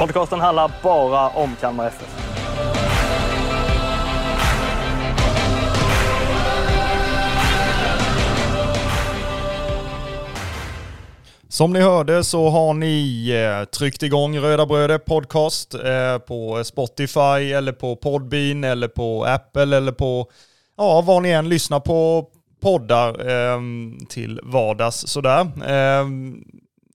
Podcasten handlar bara om Kalmar FF. Som ni hörde så har ni eh, tryckt igång Röda Bröder Podcast eh, på Spotify eller på Podbean eller på Apple eller på ja, var ni än lyssnar på poddar ehm, till vardags sådär. Ehm,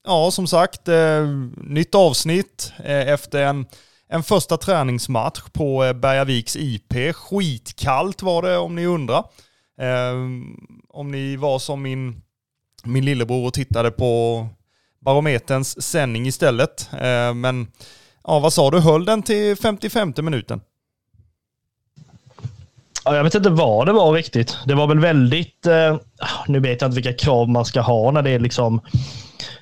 Ja, som sagt, eh, nytt avsnitt eh, efter en, en första träningsmatch på eh, Bergaviks IP. Skitkallt var det om ni undrar. Eh, om ni var som min min lillebror och tittade på Barometerns sändning istället. Eh, Men ja, vad sa du, höll den till 55 minuten? Ja, jag vet inte vad det var riktigt. Det var väl väldigt... Eh, nu vet jag inte vilka krav man ska ha när det är liksom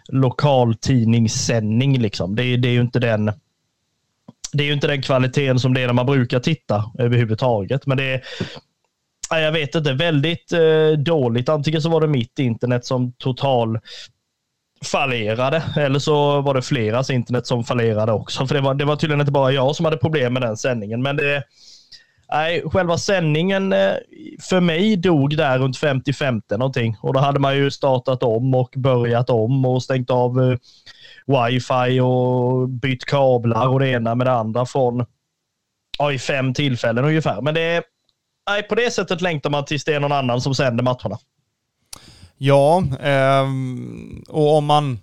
lokaltidningssändning. Liksom. Det, är- det är ju inte den... Det är ju inte den kvaliteten som det är när man brukar titta överhuvudtaget. Men det är... Jag vet inte, väldigt eh, dåligt. Antingen så var det mitt internet som total fallerade eller så var det fleras internet som fallerade också. För det var, det var tydligen inte bara jag som hade problem med den sändningen. Men det, Nej, själva sändningen eh, för mig dog där runt 50-50 någonting. Och då hade man ju startat om och börjat om och stängt av eh, wifi och bytt kablar och det ena med det andra från ja, i fem tillfällen ungefär. Men det nej, på det sättet längtar man tills det är någon annan som sänder matcherna. Ja, eh, och om man,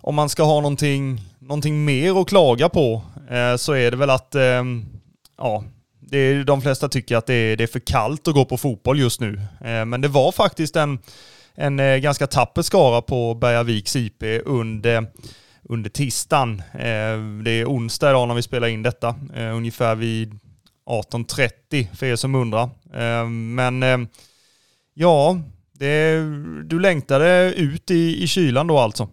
om man ska ha någonting, någonting mer att klaga på eh, så är det väl att eh, ja, det är, de flesta tycker att det är, det är för kallt att gå på fotboll just nu. Eh, men det var faktiskt en, en eh, ganska tapper skara på Bergaviks IP under, under tisdagen. Eh, det är onsdag idag när vi spelar in detta, eh, ungefär vid 18.30 för er som undrar. Eh, men eh, ja, det, du längtade ut i, i kylan då alltså?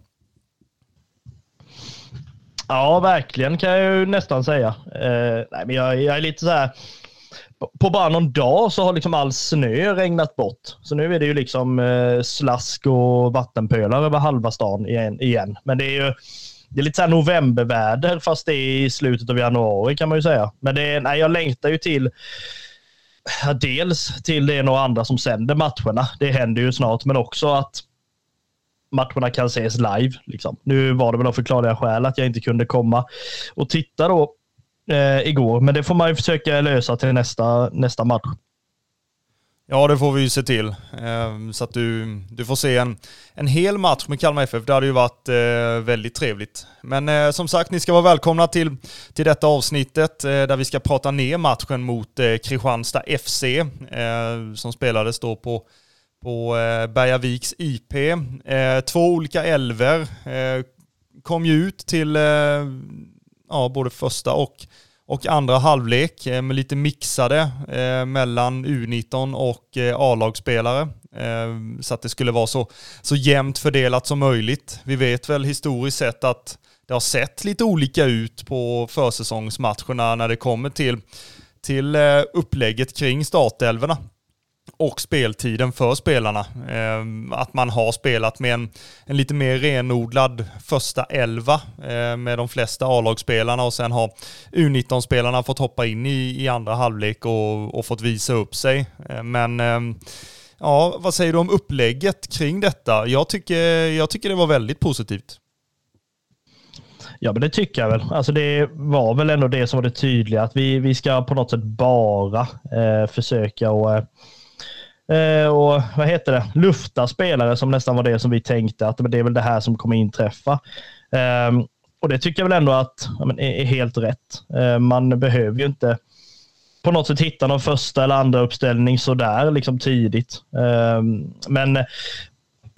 Ja, verkligen kan jag ju nästan säga. Eh, nej, men jag, jag är lite så här. på- bara någon dag så har liksom all snö regnat bort. Så nu är det ju liksom eh, slask och vattenpölar över halva stan igen. igen. Men det är ju det är lite så här novemberväder fast det är i slutet av januari kan man ju säga. Men det är, nej, jag längtar ju till dels till det är några andra som sänder matcherna. Det händer ju snart, men också att matcherna kan ses live. Liksom. Nu var det väl av förklarliga skäl att jag inte kunde komma och titta då eh, igår, men det får man ju försöka lösa till nästa, nästa match. Ja, det får vi ju se till. Eh, Så att du, du får se en, en hel match med Kalmar FF. Det hade ju varit eh, väldigt trevligt. Men eh, som sagt, ni ska vara välkomna till, till detta avsnittet eh, där vi ska prata ner matchen mot eh, Kristianstad FC eh, som spelades då på, på eh, Bergaviks IP. Eh, två olika älver eh, kom ju ut till eh, ja, både första och och andra halvlek eh, med lite mixade eh, mellan U19 och eh, A-lagsspelare. Eh, så att det skulle vara så, så jämnt fördelat som möjligt. Vi vet väl historiskt sett att det har sett lite olika ut på försäsongsmatcherna när det kommer till, till eh, upplägget kring startelverna och speltiden för spelarna. Ehm, att man har spelat med en, en lite mer renodlad första elva eh, med de flesta A-lagsspelarna och sen har U19-spelarna fått hoppa in i, i andra halvlek och, och fått visa upp sig. Eh, men ehm, ja, vad säger du om upplägget kring detta? Jag tycker, jag tycker det var väldigt positivt. Ja, men det tycker jag väl. Alltså det var väl ändå det som var det tydliga, att vi, vi ska på något sätt bara eh, försöka och, eh, Eh, och vad heter det, lufta spelare som nästan var det som vi tänkte att det är väl det här som kommer inträffa. Eh, och det tycker jag väl ändå att ja, men är, helt rätt. Eh, man behöver ju inte på något sätt hitta någon första eller andra uppställning sådär liksom tidigt. Ehm, eh, men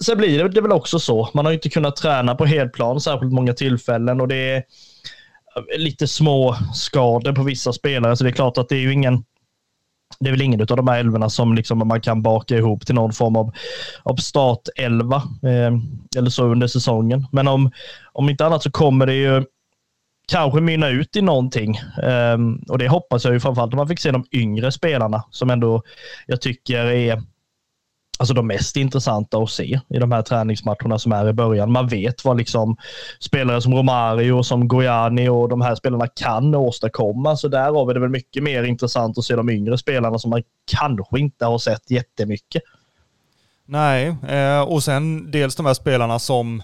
Sen blir det väl också så. Man har ju inte kunnat träna på helplan särskilt många tillfällen och det är, eh, lite små skador på vissa spelare, så det är klart att det är ju ingen det är väl ingen av de här älvorna som liksom man kan baka ihop till någon form av, av startelva eh, eller så under säsongen. Men om, om inte annat så kommer det ju kanske mynna ut i någonting. Eh, och det hoppas jag ju framförallt om man fick se de yngre spelarna som ändå jag tycker är alltså de mest intressanta att se i de här träningsmatcherna som är i början. Man vet vad liksom spelare som Romario, som Gojani och de här spelarna kan åstadkomma. Så därav är det väl mycket mer intressant att se de yngre spelarna som man kanske inte har sett jättemycket. Nej, eh, och sen dels de här spelarna som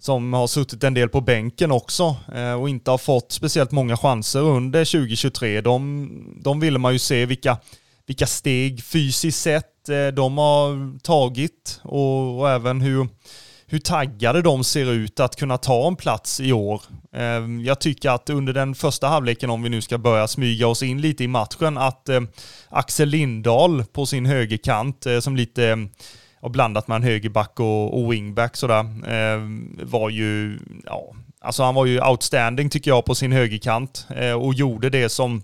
som har suttit en del på bänken också eh, och inte har fått speciellt många chanser under 2023. De, de ville man ju se vilka, vilka steg fysiskt sett Eh, de har tagit och, och, även hur, hur taggade de ser ut att kunna ta en plats i år. Eh, jag tycker att under den första halvleken, om vi nu ska börja smyga oss in lite i matchen, att eh, Axel Lindahl på sin högerkant som lite och blandat med en högerback och, och wingback sådär, var ju, ja, alltså han var ju outstanding tycker jag på sin högerkant och gjorde det som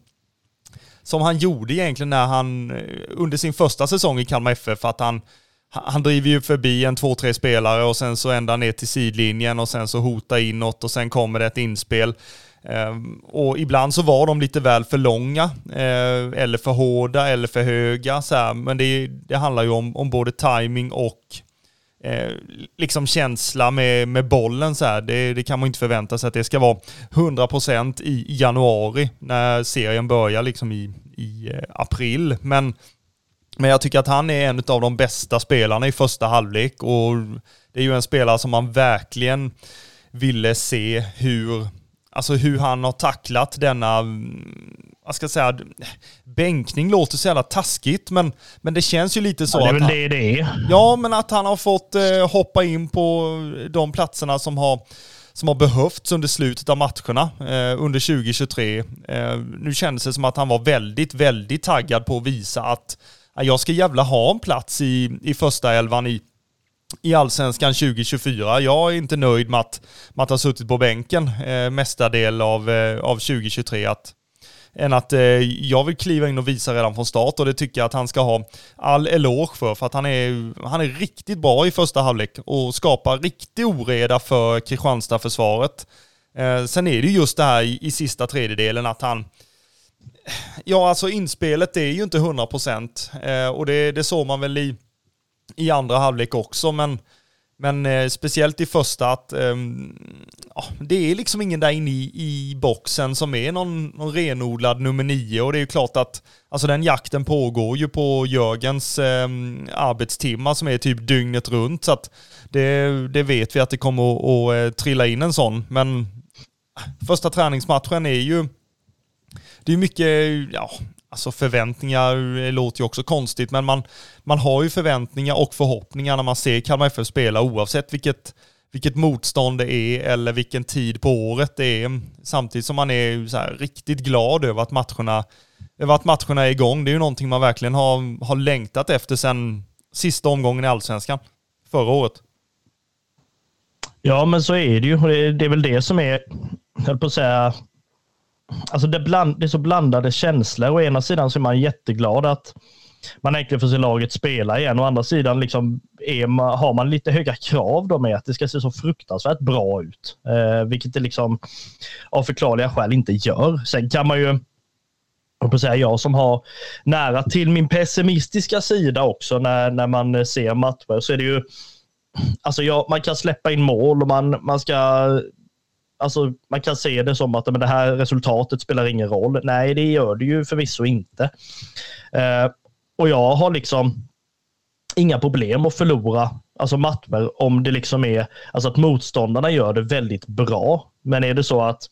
som han gjorde egentligen när han eh, under sin första säsong i Kalmar FF, att han han driver ju förbi en två, tre spelare och sen så ända ner till sidlinjen och sen så hotar inåt och sen kommer det ett inspel. Ehm, och ibland så var de lite väl för långa, eh, eller för hårda, eller för höga. Så här. Men det, det handlar ju om, om både timing och eh, liksom känsla med, med bollen. Så här. Det, det, kan man inte förvänta sig att det ska vara 100% i januari när serien börjar liksom i, i eh, april. Men, men jag tycker att han är en av de bästa spelarna i första halvlek och det är ju en spelare som man verkligen ville se hur alltså hur han har tacklat denna, vad ska jag säga, bänkning låter så jävla taskigt, men, men det känns ju lite så ja, det är väl att det det är. Ja, men att han har fått eh, hoppa in på de platserna som har som har behövts under slutet av matcherna eh, under 2023. Eh, nu kändes det som att han var väldigt, väldigt taggad på att visa att jag ska jävla ha en plats i, i första elvan i i Allsvenskan 2024. Jag är inte nöjd med att, med att ha suttit på bänken eh, mesta del av, eh, av 2023. Att, än att eh, jag vill kliva in och visa redan från start och det tycker jag att han ska ha all eloge för. För att han är, han är riktigt bra i första halvlek och skapar riktig oreda för Kristianstad-försvaret. Eh, sen är det just det här i, i sista tredjedelen att han Ja, alltså inspelet är ju inte 100% eh, och det, det såg man väl i i andra halvlek också, men, men eh, speciellt i första att eh, ja, det är liksom ingen där inne i, i boxen som är någon, någon renodlad nummer nio och det är ju klart att alltså den jakten pågår ju på Jörgens eh, arbetstimmar som är typ dygnet runt så att det, det vet vi att det kommer att, att, att trilla in en sån, men äh, första träningsmatchen är ju det är mycket, ja, Alltså förväntningar låter ju också konstigt, men man, man har ju förväntningar och förhoppningar när man ser Kalmar FF spela oavsett vilket, vilket motstånd det är eller vilken tid på året det är. Samtidigt som man är så riktigt glad över att matcherna över att matcherna är igång. Det är ju någonting man verkligen har, har längtat efter sedan sista omgången i Allsvenskan förra året. Ja, men så är det ju. Det är väl det som är, höll på att säga, alltså det, bland, det är så blandade känslor. Å ena sidan så är man jätteglad att man äntligen får se laget spela igen. Å andra sidan liksom är, har man lite höga krav då med att det ska se så fruktansvärt bra ut. Eh, vilket det liksom av förklarliga skäl inte gör. Sen kan man ju på säga jag som har nära till min pessimistiska sida också när, när man ser matcher så är det ju Alltså ja, man kan släppa in mål och man, man ska Alltså, man kan se det som att men det här resultatet spelar ingen roll. Nej, det gör det ju förvisso inte. Eh, och jag har liksom inga problem att förlora alltså matcher om det liksom är alltså att motståndarna gör det väldigt bra. Men är det så att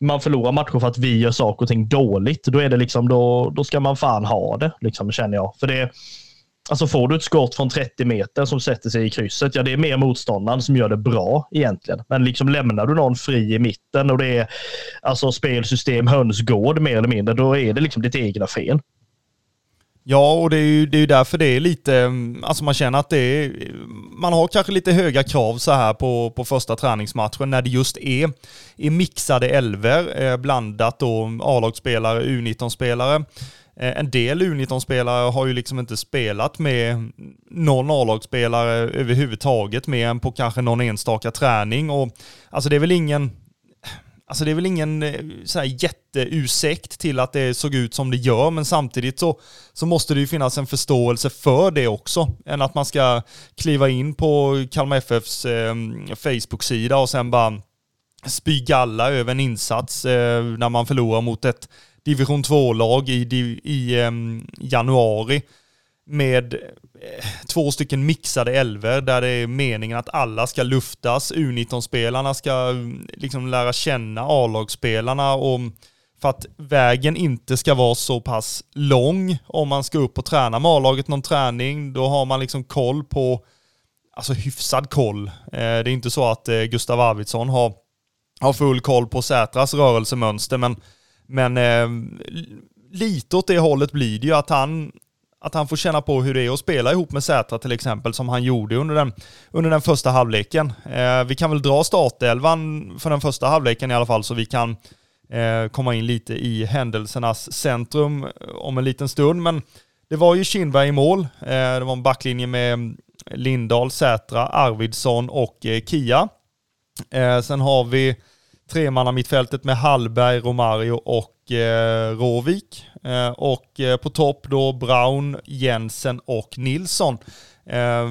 man förlorar matcher för att vi gör saker och ting dåligt, då är det liksom då, då ska man fan ha det, liksom, känner jag. För det, Alltså får du ett skott från 30 meter som sätter sig i krysset, ja det är mer motståndaren som gör det bra egentligen. Men liksom lämnar du någon fri i mitten och det är alltså spelsystem hönsgård mer eller mindre, då är det liksom ditt egna fel. Ja, och det är ju det är därför det är lite, alltså man känner att det är, man har kanske lite höga krav så här på, på första träningsmatchen när det just är, är mixade elver, eh, blandat då A-lagsspelare, U19-spelare. Eh, en del U19-spelare har ju liksom inte spelat med någon A-lagsspelare överhuvudtaget, mer än på kanske någon enstaka träning. Och, alltså det är väl ingen Alltså det är väl ingen eh, så här jätteursäkt till att det såg ut som det gör, men samtidigt så, så måste det ju finnas en förståelse för det också, än att man ska kliva in på Kalmar FFs eh, Facebook-sida och sen bara spy galla över en insats eh, när man förlorar mot ett division 2-lag i, i um, januari med eh, två stycken mixade elver där det är meningen att alla ska luftas. U19-spelarna ska mm, liksom lära känna A-lagsspelarna och mm, för att vägen inte ska vara så pass lång om man ska upp och träna med A-laget någon träning. Då har man liksom koll på, alltså hyfsad koll. Eh, det är inte så att eh, Gustav Arvidsson har, har full koll på Sätras rörelsemönster, men, men eh, lite åt det hållet blir det ju att han att han får känna på hur det är att spela ihop med Sätra till exempel, som han gjorde under den, under den första halvleken. Eh, vi kan väl dra startelvan för den första halvleken i alla fall, så vi kan eh, komma in lite i händelsernas centrum eh, om en liten stund. Men det var ju Kindberg i mål. Eh, det var en backlinje med mm, Lindahl, Sätra, Arvidsson och eh, Kia. Eh, sen har vi tremanna mittfältet med Hallberg, Romario och eh, Råvik. Eh, och eh, på topp då Brown, Jensen och Nilsson. Eh,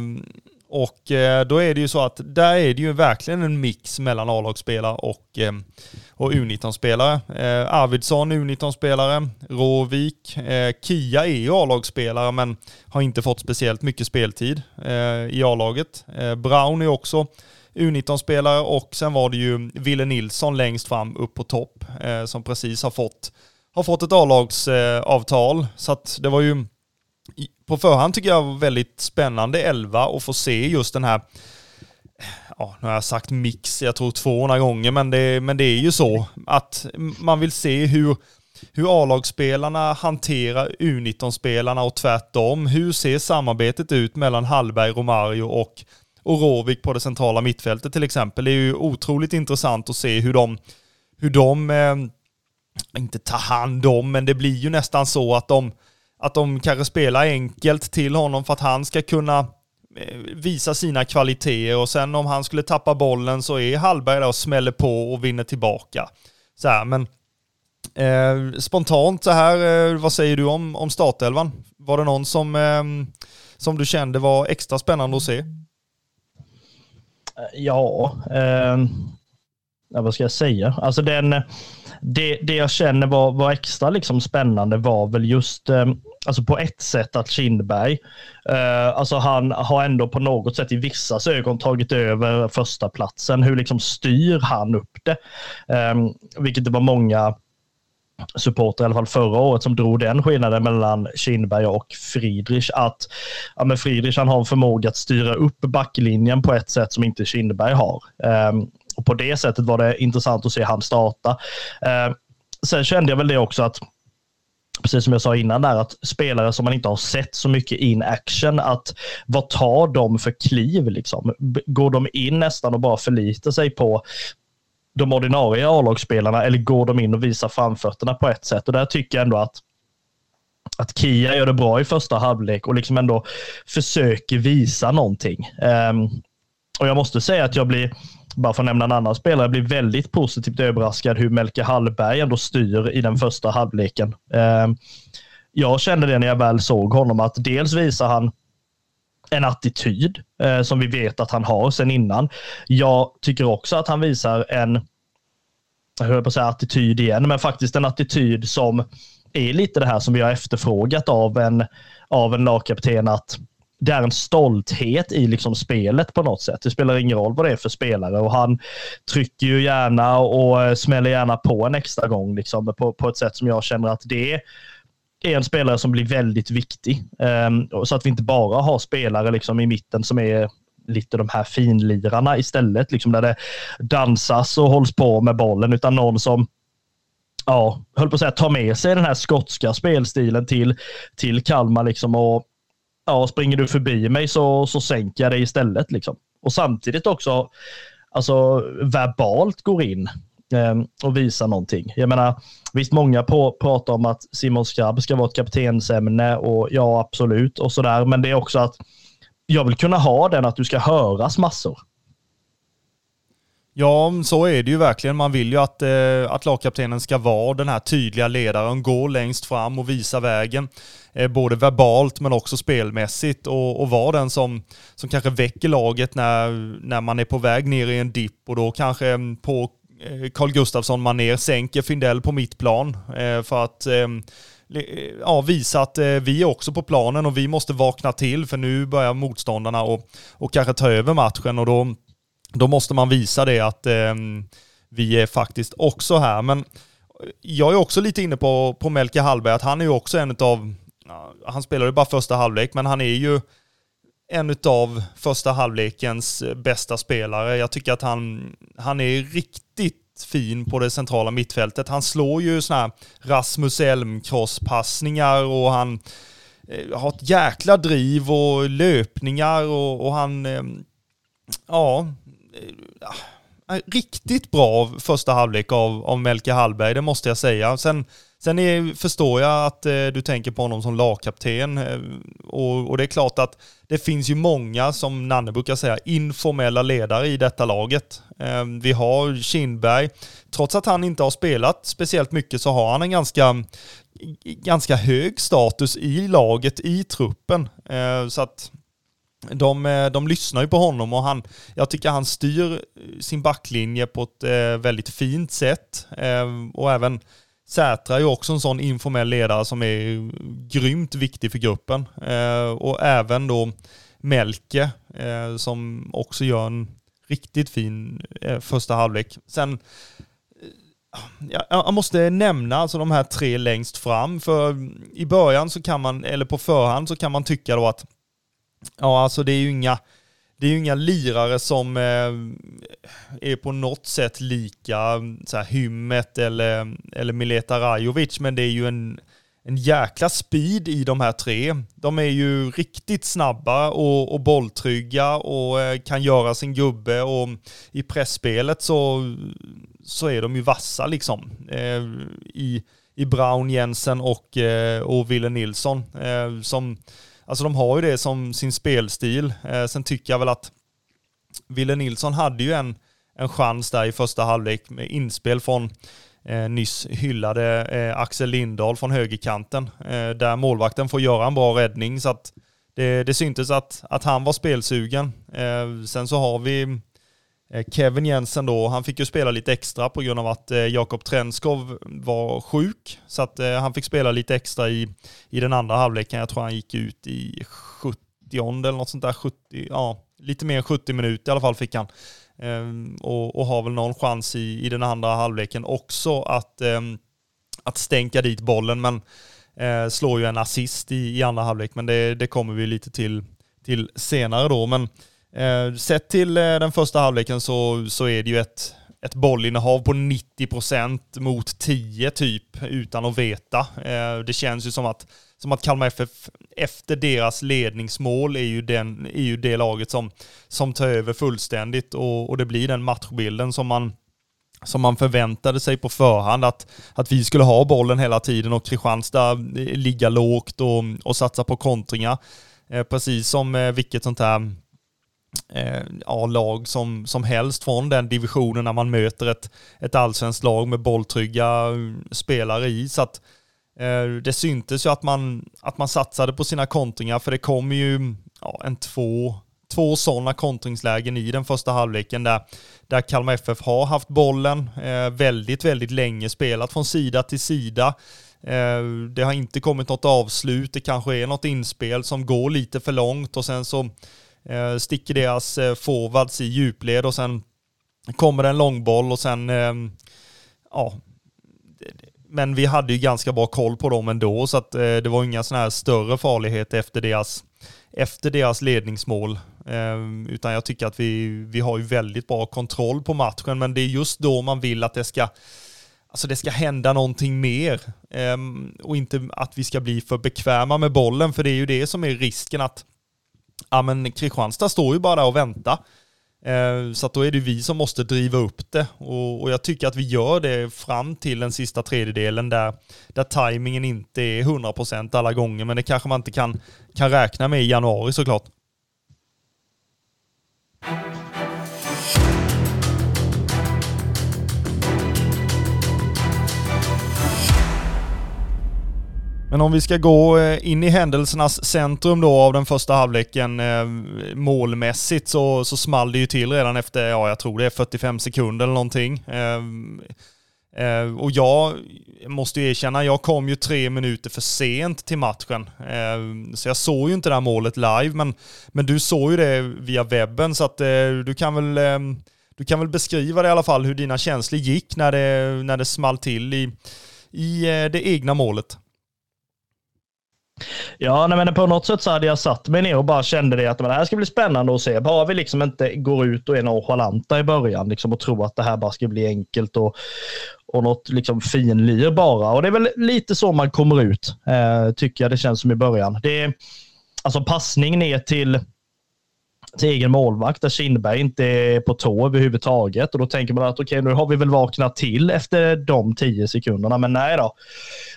och eh, då är det ju så att där är det ju verkligen en mix mellan A-lagsspelare och, ehm, och U19-spelare. Eh, Arvidsson U19-spelare, Råvik, eh, Kia är ju A-lagsspelare men har inte fått speciellt mycket speltid eh, i A-laget. Brown är också U19-spelare och sen var det ju Ville Nilsson längst fram upp på topp eh, som precis har fått har fått ett A-lagsavtal. Så att det var ju på förhand tycker jag väldigt spännande 11 att få se just den här ja, nu har jag sagt mix, jag tror 200 gånger, men det, men det är ju så att man vill se hur, hur A-lagsspelarna hanterar U19-spelarna och tvärtom. Hur ser samarbetet ut mellan Hallberg, Romario och, och Råvik på det centrala mittfältet till exempel? Det är ju otroligt intressant att se hur de, hur de eh, inte tar hand om, men det blir ju nästan så att de, att de kanske spelar enkelt till honom för att han ska kunna eh, visa sina kvaliteter och sen om han skulle tappa bollen så är Hallberg där och smäller på och vinner tillbaka. Så här, men eh, spontant så här, eh, vad säger du om, om startelvan? Var det någon som, eh, som du kände var extra spännande att se? Eh, ja, eh, ja vad ska jag säga? Alltså den eh, det, det jag känner var, var extra liksom spännande var väl just eh, alltså på ett sätt att Kindberg, eh, alltså han har ändå på något sätt i vissa ögon tagit över första platsen. Hur liksom styr han upp det? Eh, vilket det var många supporter i alla fall förra året som drog den skillnaden mellan Kindberg och Friedrich. Att ja, men Friedrich han har en förmåga att styra upp backlinjen på ett sätt som inte Kindberg har. Um, och på det sättet var det intressant att se han starta. Eh, sen kände jag väl det också att precis som jag sa innan där, att spelare som man inte har sett så mycket in action, att vad tar de för kliv liksom? Går de in nästan och bara förlitar sig på de ordinarie A-lagsspelarna eller går de in och visar framfötterna på ett sätt? Och där tycker jag ändå att att Kia gör det bra i första halvlek och liksom ändå försöker visa någonting. Um, och jag måste säga att jag blir bara för att nämna en annan spelare, blir väldigt positivt överraskad hur Melke Hallberg ändå styr i den första halvleken. Um, jag kände det när jag väl såg honom, att dels visar han en attityd eh, som vi vet att han har sedan innan. Jag tycker också att han visar en, jag höll på att säga attityd igen, men faktiskt en attityd som är lite det här som vi har efterfrågat av en, av en lagkapten att det är en stolthet i liksom spelet på något sätt. Det spelar ingen roll vad det är för spelare och han trycker ju gärna och eh, smäller gärna på en extra gång liksom, på, på ett sätt som jag känner att det är en spelare som blir väldigt viktig. Ehm, så att vi inte bara har spelare liksom i mitten som är lite de här finlirarna istället, liksom där det dansas och hålls på med bollen, utan någon som ja, höll på att säga, tar med sig den här skotska spelstilen till, till Kalmar. Liksom, och ja, Springer du förbi mig så, så sänker jag dig istället. Liksom. Och samtidigt också alltså, verbalt går in Ehm, och visa någonting. Jag menar, visst, många på, pratar om att Simon Skrabb ska vara ett kaptensämne och ja, absolut och sådär. Men det är också att jag vill kunna ha den att du ska höras massor. Ja, så är det ju verkligen. Man vill ju att, eh, att lagkaptenen ska vara den här tydliga ledaren, gå längst fram och visa vägen. Eh, både verbalt men också spelmässigt och, och vara den som, som kanske väcker laget när, när man är på väg ner i en dipp och då kanske mm, på Eh, Carl Gustafsson maner sänker Findell på mitt plan eh, för att eh, ja, visa att vi är också på planen och vi måste vakna till för nu börjar motståndarna och, och kanske ta över matchen och då då måste man visa det att ehm, vi är faktiskt också här. Men jag är också lite inne på, på Melke Hallberg, att han är ju också en av, han spelar ju bara första halvlek, men han är ju en av första halvlekens eh, bästa spelare. Jag tycker att han, han är riktigt fin på det centrala mittfältet. Han slår ju sådana här Rasmus Elmkross-passningar och han eh, har ett jäkla driv och löpningar och, och han, ehm, ja, eh, ah, riktigt bra första halvlek av, av Melke Hallberg, det måste jag säga. Sen, sen är, förstår jag att eh, du tänker på honom som lagkapten. Eh, och, och, det är klart att det finns ju många, som Nanne brukar säga, informella ledare i detta laget. Eh, vi har Kindberg. Trots att han inte har spelat speciellt mycket så har han en ganska, ganska hög status i laget, i truppen. Eh, så att de, eh, de lyssnar ju på honom och han, jag tycker han styr sin backlinje på ett eh, väldigt fint sätt. Eh, och även Sätra är ju också en sån informell ledare som är grymt viktig för gruppen. Eh, och även då Melke eh, som också gör en riktigt fin eh, första halvlek. Sen eh, jag måste nämna alltså de här tre längst fram, för i början så kan man, eller på förhand så kan man tycka då att Ja, alltså det är ju inga, det är ju inga lirare som eh, är på något sätt lika så här, Hymmet eller, eller Mileta Rajovic, men det är ju en, en jäkla speed i de här tre. De är ju riktigt snabba och, och bolltrygga och eh, kan göra sin gubbe och i pressspelet så, så är de ju vassa liksom. Eh, i, I Brown, Jensen och, eh, och Wille Nilsson eh, som Alltså de har ju det som sin spelstil. Eh, sen tycker jag väl att Ville Nilsson hade ju en, en chans där i första halvlek med inspel från eh, nyss hyllade eh, Axel Lindahl från högerkanten. Eh, där målvakten får göra en bra räddning så att det, det syntes att, att han var spelsugen. Eh, sen så har vi Eh, Kevin Jensen då, han fick ju spela lite extra på grund av att eh, Jakob Trenskov var sjuk. Så att eh, han fick spela lite extra i, i den andra halvleken. Jag tror han gick ut i 70 eller något sånt där. 70, ja, lite mer än 70 minuter i alla fall fick han. Ehm, och, och, har väl någon chans i, i den andra halvleken också att, ehm, att stänka dit bollen. Men slår ju en assist i, i andra halvlek. Men det, det kommer vi lite till, till senare då. Men Eh, sett till eh, den första halvleken så, så är det ju ett, ett bollinnehav på 90% mot 10 typ utan att veta. Eh, det känns ju som att, som att Kalmar FF efter deras ledningsmål är ju, den, är ju det laget som, som tar över fullständigt och, och det blir den matchbilden som man, som man förväntade sig på förhand att, att vi skulle ha bollen hela tiden och Kristianstad eh, ligga lågt och, och satsa på kontringar. Eh, precis som eh, vilket sånt här Eh, ja, lag som, som helst från den divisionen när man möter ett, ett allsvenskt lag med bolltrygga eh, spelare i. Så att, eh, det syntes ju att man, att man satsade på sina kontringar för det kom ju ja, en två, två sådana kontringslägen i den första halvleken där, där Kalmar FF har haft bollen eh, väldigt, väldigt länge, spelat från sida till sida. Eh, det har inte kommit något avslut, det kanske är något inspel som går lite för långt och sen så Eh, sticker deras eh, forwards i djupled och sen kommer det en långboll och sen, eh, ja, men vi hade ju ganska bra koll på dem ändå så att eh, det var inga sådana här större farligheter efter deras, efter deras ledningsmål. Ehm, utan jag tycker att vi, vi har ju väldigt bra kontroll på matchen men det är just då man vill att det ska alltså det ska hända någonting mer. Ehm, och inte att vi ska bli för bekväma med bollen, för det är ju det som är risken att ja men Kristianstad står ju bara där och väntar. Eh, så att då är det vi som måste driva upp det. Och, och, jag tycker att vi gör det fram till den sista tredjedelen där, där tajmingen inte är 100% alla gånger, men det kanske man inte kan, kan räkna med i januari såklart. Men om vi ska gå eh, in i händelsernas centrum då av den första halvleken eh, målmässigt så, så small det ju till redan efter, ja jag tror det är 45 sekunder eller någonting. Ehm, eh, och jag måste ju erkänna, jag kom ju tre minuter för sent till matchen. Ehm, så jag såg ju inte det här målet live, men, men du såg ju det via webben så att du kan väl ehm, du kan väl beskriva det i alla fall hur dina känslor gick när det, när det small till i, i det egna målet. Ja, nej, men på något sätt så hade jag satt mig ner och bara kände det att det här ska bli spännande att se. Bara vi liksom inte går ut och är nonchalanta i början liksom, och tror att det här bara ska bli enkelt och, och något liksom finlir bara. Och det är väl lite så man kommer ut, eh, tycker jag det känns som i början. Det är alltså passning ner till till egen målvakt där Kindberg inte är på tå överhuvudtaget. Och då tänker man att okej, okay, nu har vi väl vaknat till efter de tio sekunderna. Men nej då.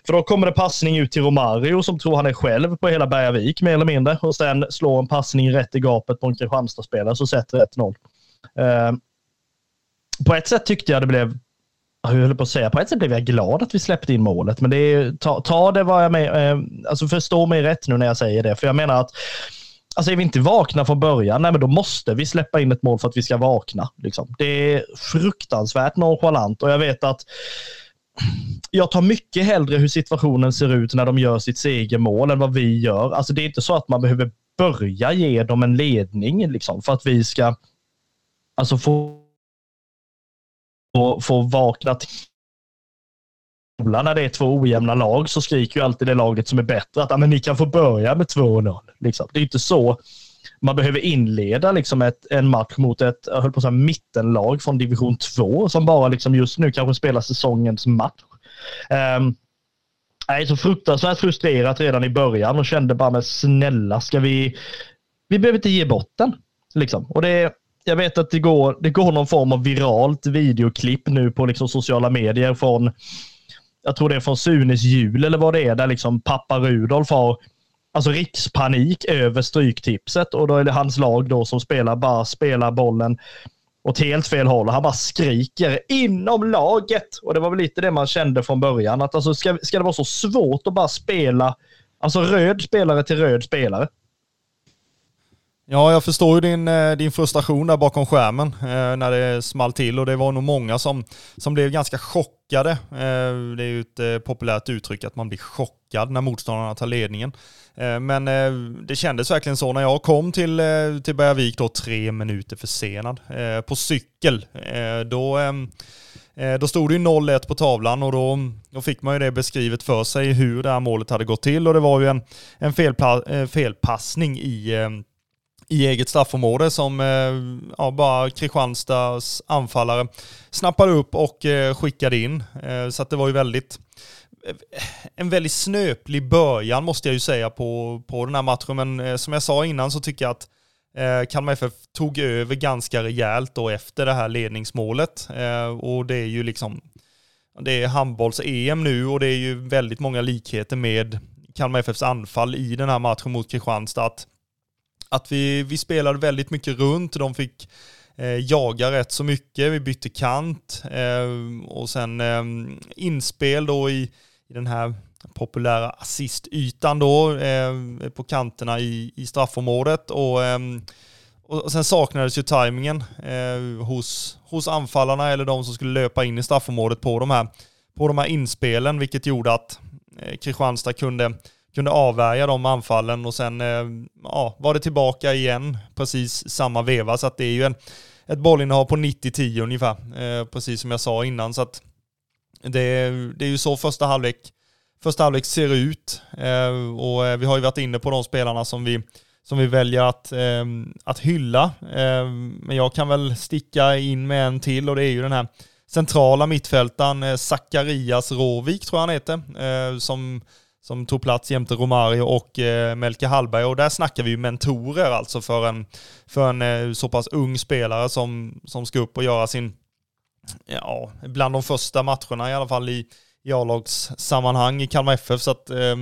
För då kommer det passning ut till Romario som tror han är själv på hela Bergavik mer eller mindre. Och sen slår en passning rätt i gapet på en Kristianstad-spelare så sätter 1-0. Uh, eh, på ett sätt tyckte jag det blev jag höll på att säga, på ett sätt blev jag glad att vi släppte in målet, men det är, ta, ta det vad jag menar. eh, alltså förstå mig rätt nu när jag säger det, för jag menar att Alltså är vi inte vakna från början, nej men då måste vi släppa in ett mål för att vi ska vakna. Liksom. Det är fruktansvärt nonchalant och jag vet att jag tar mycket hellre hur situationen ser ut när de gör sitt segermål än vad vi gör. Alltså det är inte så att man behöver börja ge dem en ledning liksom, för att vi ska alltså få, få, få vakna till när det är två ojämna lag så skriker ju alltid det laget som är bättre att ah, men ni kan få börja med 2-0. Liksom. Det är inte så man behöver inleda liksom ett, en match mot ett jag höll på att säga, mittenlag från division 2 som bara liksom just nu kanske spelar säsongens match. Um, jag är så fruktansvärt frustrerat redan i början och kände bara med snälla ska vi, vi behöver inte ge bort den. Liksom. Och det, jag vet att det går, det går någon form av viralt videoklipp nu på liksom sociala medier från jag tror det är från Sunes jul eller vad det är, där liksom pappa Rudolf har alltså rikspanik över stryktipset och då är det hans lag då som spelar, bara spelar bollen åt helt fel håll. Han bara skriker inom laget. Och det var väl lite det man kände från början. Att alltså ska, ska det vara så svårt att bara spela, alltså röd spelare till röd spelare? Ja, jag förstår ju din, eh, din frustration där bakom skärmen eh, när det small till och det var nog många som, som blev ganska chockade. Eh, det är ju ett eh, populärt uttryck att man blir chockad när motståndarna tar ledningen. Eh, men eh, det kändes verkligen så när jag kom till, eh, till Bergavik då tre minuter försenad eh, på cykel. då, ehm, då stod det ju 0-1 på tavlan och då, då fick man ju det beskrivet för sig hur det här målet hade gått till och det var ju en, en felpa, felpassning i ehm, i eget straffområde som eh, ja, bara Kristianstads anfallare snappade upp och eh, skickade in. Eh, så att det var ju väldigt en väldigt snöplig början måste jag ju säga på, på den här matchen. Men som jag sa innan så tycker jag att Kalmar FF tog över ganska rejält då efter det här ledningsmålet. och det är ju liksom, det är handbolls-EM nu och det är ju väldigt många likheter med Kalmar FFs anfall i den här matchen mot Kristianstad. Att att vi, vi spelade väldigt mycket runt. De fick eh, jaga rätt så mycket. Vi bytte kant eh, och sen eh, inspel då i, i den här populära assistytan då eh, på kanterna i, i straffområdet. Och, eh, och sen saknades ju tajmingen eh, hos, hos anfallarna eller de som skulle löpa in i straffområdet på de här, på de här inspelen, vilket gjorde att eh, Kristianstad kunde kunde avvärja de anfallen och sen eh, ja, var det tillbaka igen precis samma veva. Så att det är ju en, ett bollinnehav på 90-10 ungefär, eh, precis som jag sa innan. Så att det, det är ju så första halvlek, första halvlek ser ut. Eh, och eh, vi har ju varit inne på de spelarna som vi, som vi väljer att, eh, att hylla. Men jag kan väl sticka in med en till och det är ju den här centrala mittfältaren Zacharias Råvik, tror jag han heter, som som tog plats jämte Romario och eh, Melke Hallberg. Och där snackar vi ju mentorer alltså för en, för en eh, så pass ung spelare som, som ska upp och göra sin, ja, bland de första matcherna i alla fall i, i A-lagssammanhang i Kalmar FF. Så att eh,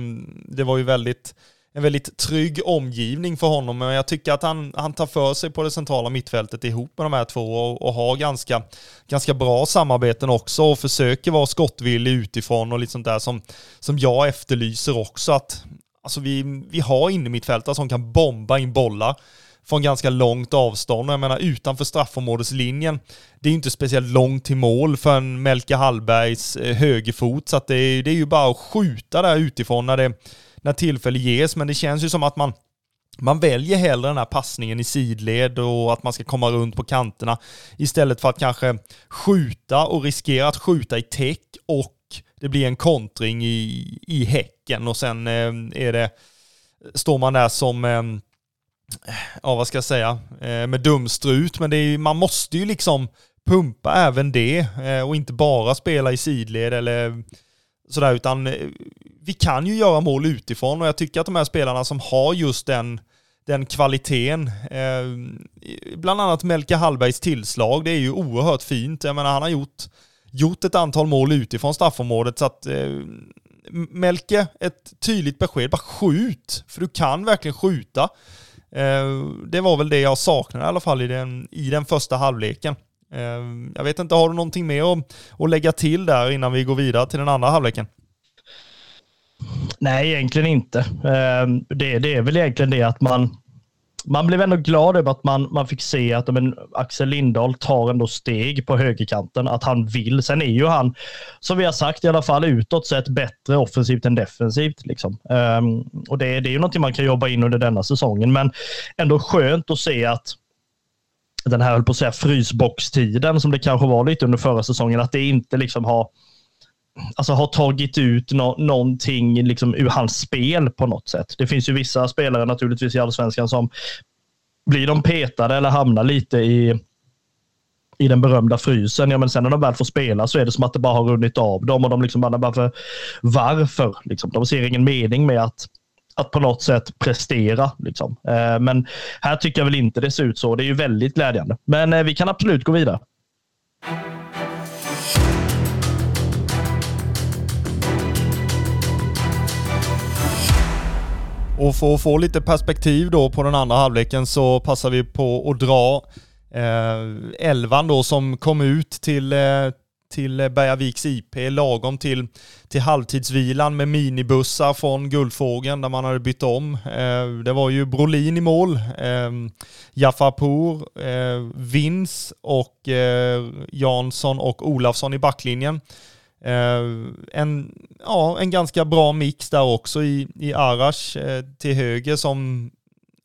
det var ju väldigt en väldigt trygg omgivning för honom. Men jag tycker att han, han tar för sig på det centrala mittfältet ihop med de här två och, och har ganska, ganska bra samarbeten också och försöker vara skottvillig utifrån och lite sånt där som, som jag efterlyser också. Att, alltså vi, vi har innermittfältare som kan bomba in bollar från ganska långt avstånd. Jag menar utanför straffområdeslinjen, det är ju inte speciellt långt till mål för en Melke Hallbergs eh, högerfot, så att det, är, det är ju bara att skjuta där utifrån när det när tillfälle ges, men det känns ju som att man man väljer hellre den här passningen i sidled och att man ska komma runt på kanterna istället för att kanske skjuta och riskera att skjuta i täck och det blir en kontring i, i häcken och sen eh, är det, står man där som, eh, ja vad ska jag säga, eh, med dumstrut, men det är, man måste ju liksom pumpa även det eh, och inte bara spela i sidled eller sådär, utan eh, vi kan ju göra mål utifrån och jag tycker att de här spelarna som har just den, den kvaliteten, eh, bland annat Melke Hallbergs tillslag, det är ju oerhört fint. Jag menar, han har gjort, gjort ett antal mål utifrån straffområdet så att eh, Melke, ett tydligt besked, bara skjut, för du kan verkligen skjuta. Eh, det var väl det jag saknade i alla fall i den, i den första halvleken. Eh, jag vet inte, har du någonting mer att, att lägga till där innan vi går vidare till den andra halvleken? Nej, egentligen inte. Ehm, det, det är väl egentligen det att man, man blev ändå glad över att man, man fick se att men, Axel Lindahl tar ändå steg på högerkanten, att han vill. Sen är ju han, som vi har sagt, i alla fall utåt sett bättre offensivt än defensivt. Liksom. Um, och det, det är ju någonting man kan jobba in under denna säsongen, men ändå skönt att se att den här, höll på att säga, frysboxtiden som det kanske var lite under förra säsongen, att det inte liksom har alltså, har tagit ut no någonting liksom, ur hans spel på något sätt. Det finns ju vissa spelare naturligtvis i allsvenskan som blir de petade eller hamnar lite i, i den berömda frysen. Ja, men sen när de väl får spela så är det som att det bara har runnit av dem och de liksom bara, varför? varför? Liksom, de ser ingen mening med att att på något sätt prestera. Liksom. Eh, men här tycker jag väl inte det ser ut så. Det är ju väldigt glädjande. Men eh, vi kan absolut gå vidare. Och för att få lite perspektiv då på den andra halvleken så passar vi på att dra eh, elvan då som kom ut till, eh, till Bergaviks IP lagom till, till halvtidsvilan med minibussar från Guldfågeln där man hade bytt om. Eh, det var ju Brolin i mål, eh, Jafarpour, eh, Vins och eh, Jansson och Olafsson i backlinjen. Eh, en, ja, en ganska bra mix där också i, i Arash eh, till höger som,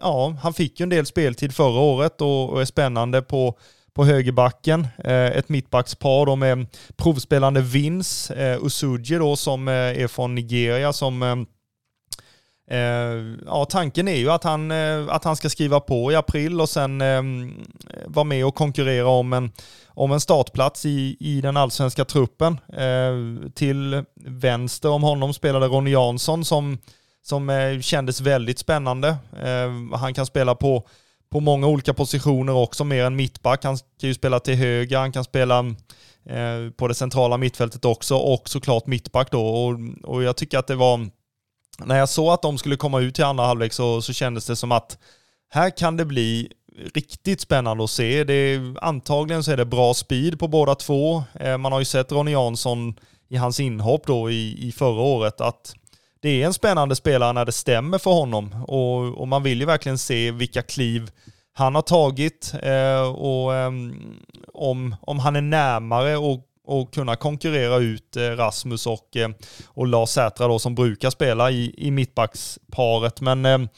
ja, han fick ju en del speltid förra året och, och är spännande på, på högerbacken. Eh, ett mittbackspar då med provspelande Vins, eh, Usuji då som är från Nigeria som ja, tanken är ju att han, att han ska skriva på i april och sen vara med och konkurrera om en, om en startplats i, i den allsvenska truppen. Eh, till vänster om honom spelade Ronny Jansson som, som eh, kändes väldigt spännande. Eh, han kan spela på, på många olika positioner också, mer än mittback. Han kan ju spela till höger, han kan spela eh, på det centrala mittfältet också och såklart mittback då. Och, och jag tycker att det var, när jag såg att de skulle komma ut till andra halvlek så, så kändes det som att här kan det bli riktigt spännande att se. Det är, antagligen så är det bra speed på båda två. Eh, man har ju sett Ronny Jansson i hans inhopp då i, i förra året att det är en spännande spelare när det stämmer för honom och, och man vill ju verkligen se vilka kliv han har tagit eh, och eh, om, om han är närmare och, och kunna konkurrera ut eh, Rasmus och, eh, och Lars Sätra då som brukar spela i, i mittbacksparet. Men ehm,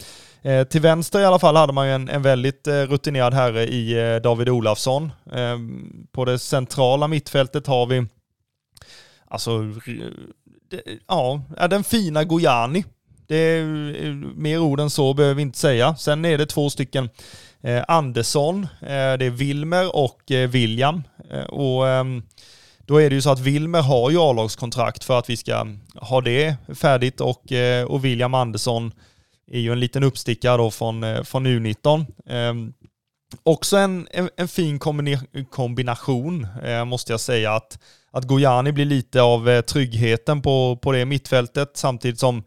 eh, till vänster i alla fall hade man ju en, en väldigt eh, rutinerad herre i eh, David Olafsson. Eh, på det centrala mittfältet har vi, alltså, det, ja, den fina Gojani. Det är, eh, mer ord än så behöver vi inte säga. Sen är det två stycken eh, Andersson, eh, det är Wilmer och eh, William. och ehm, då är det ju så att Wilmer har ju A-lagskontrakt för att vi ska ha det färdigt och, eh, och William Andersson är ju en liten uppstickare då från, eh, från U19. Eh, också en, en, en fin kombination eh, måste jag säga att, att Gojani blir lite av eh, tryggheten på, på det mittfältet samtidigt som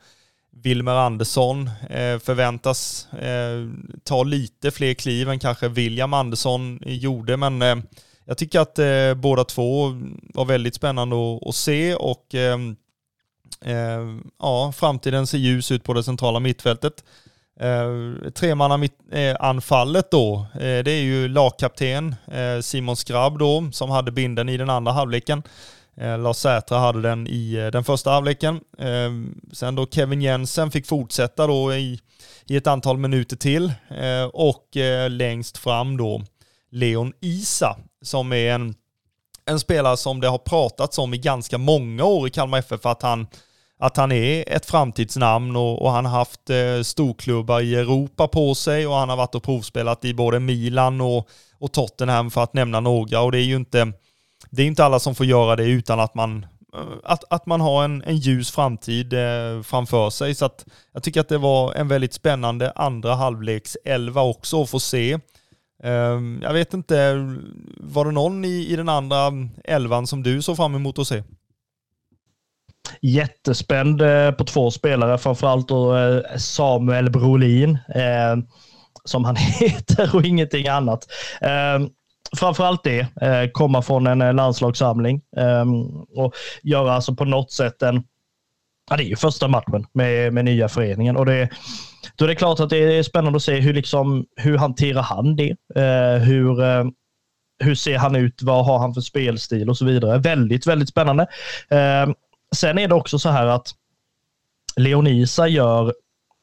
Wilmer Andersson eh, förväntas eh, ta lite fler kliv än kanske William Andersson gjorde, men eh, jag tycker att eh, båda två var väldigt spännande att, att se och eh, Eh, ja, framtiden ser ljus ut på det centrala mittfältet. Eh, Tremannaanfallet då, eh, det är ju lagkapten eh, Simon Skrabb då, som hade binden i den andra halvleken. Eh, Lars Sätra hade den i eh, den första halvleken. Eh, sen då Kevin Jensen fick fortsätta då i, i ett antal minuter till och längst fram då Leon Isa som är en, en spelare som det har pratats om i ganska många år i Kalmar FF att han, att han är ett framtidsnamn och, och han har haft eh, storklubbar i Europa på sig och han har varit och provspelat i både Milan och, och Tottenham för att nämna några och det är ju inte det är inte alla som får göra det utan att man, eh, att, att man har en, en ljus framtid eh, framför sig. Så att jag tycker att det var en väldigt spännande andra halvleks elva också att få se. Ehm, jag vet inte, var det någon i, i den andra elvan som du såg fram emot att se? Jättespänd eh, på två spelare, framförallt då eh, Samuel Brolin, ehm, som han heter och ingenting annat ehm, framförallt det, eh, komma från en landslagssamling och göra alltså på något sätt en, ja det är ju första matchen med, med nya föreningen och det, då är det klart att det är spännande att se hur, liksom, hur hanterar han det? Eh, hur, eh, hur ser han ut? Vad har han för spelstil och så vidare? Väldigt, väldigt spännande. Eh, sen är det också så här att Leonisa gör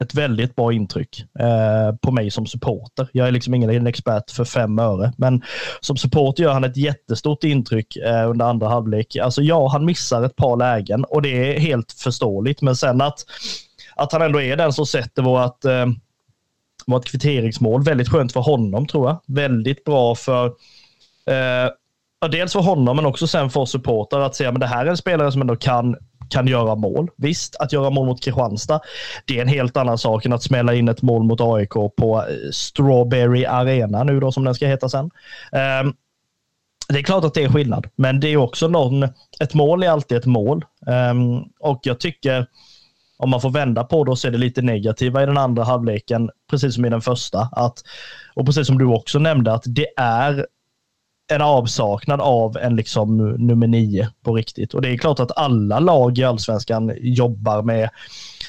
ett väldigt bra intryck eh, på mig som supporter. Jag är liksom ingen expert för fem öre, men som supporter gör han ett jättestort intryck eh, under andra halvlek. Alltså ja, han missar ett par lägen och det är helt förståeligt, men sen att, att han ändå är den som sätter vårt, eh, vårt kvitteringsmål, väldigt skönt för honom tror jag. Väldigt bra för eh, dels för honom, men också sen för oss supportrar att se att det här är en spelare som ändå kan kan göra mål. Visst, att göra mål mot Kristianstad, det är en helt annan sak än att smälla in ett mål mot AIK på eh, Strawberry Arena nu då som den ska heta sen. Um, det är klart att det är skillnad, men det är också någon, ett mål är alltid ett mål. Um, och jag tycker, om man får vända på det och se det lite negativa i den andra halvleken, precis som i den första, att, och precis som du också nämnde, att det är en avsaknad av en liksom nummer nio på riktigt. Och det är klart att alla lag i allsvenskan jobbar med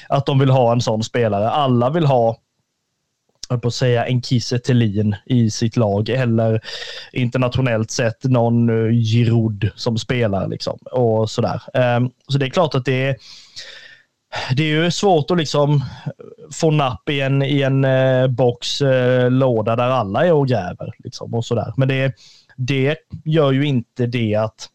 att de vill ha en sån spelare. Alla vill ha på att säga en Kiese i sitt lag eller internationellt sett någon eh, Giroud som spelar liksom och sådär. Ehm, så det är klart att det är det är ju svårt att liksom få napp i en, i en eh, box, eh, låda där alla är och gräver. Liksom, och sådär. Men det det gör ju inte det att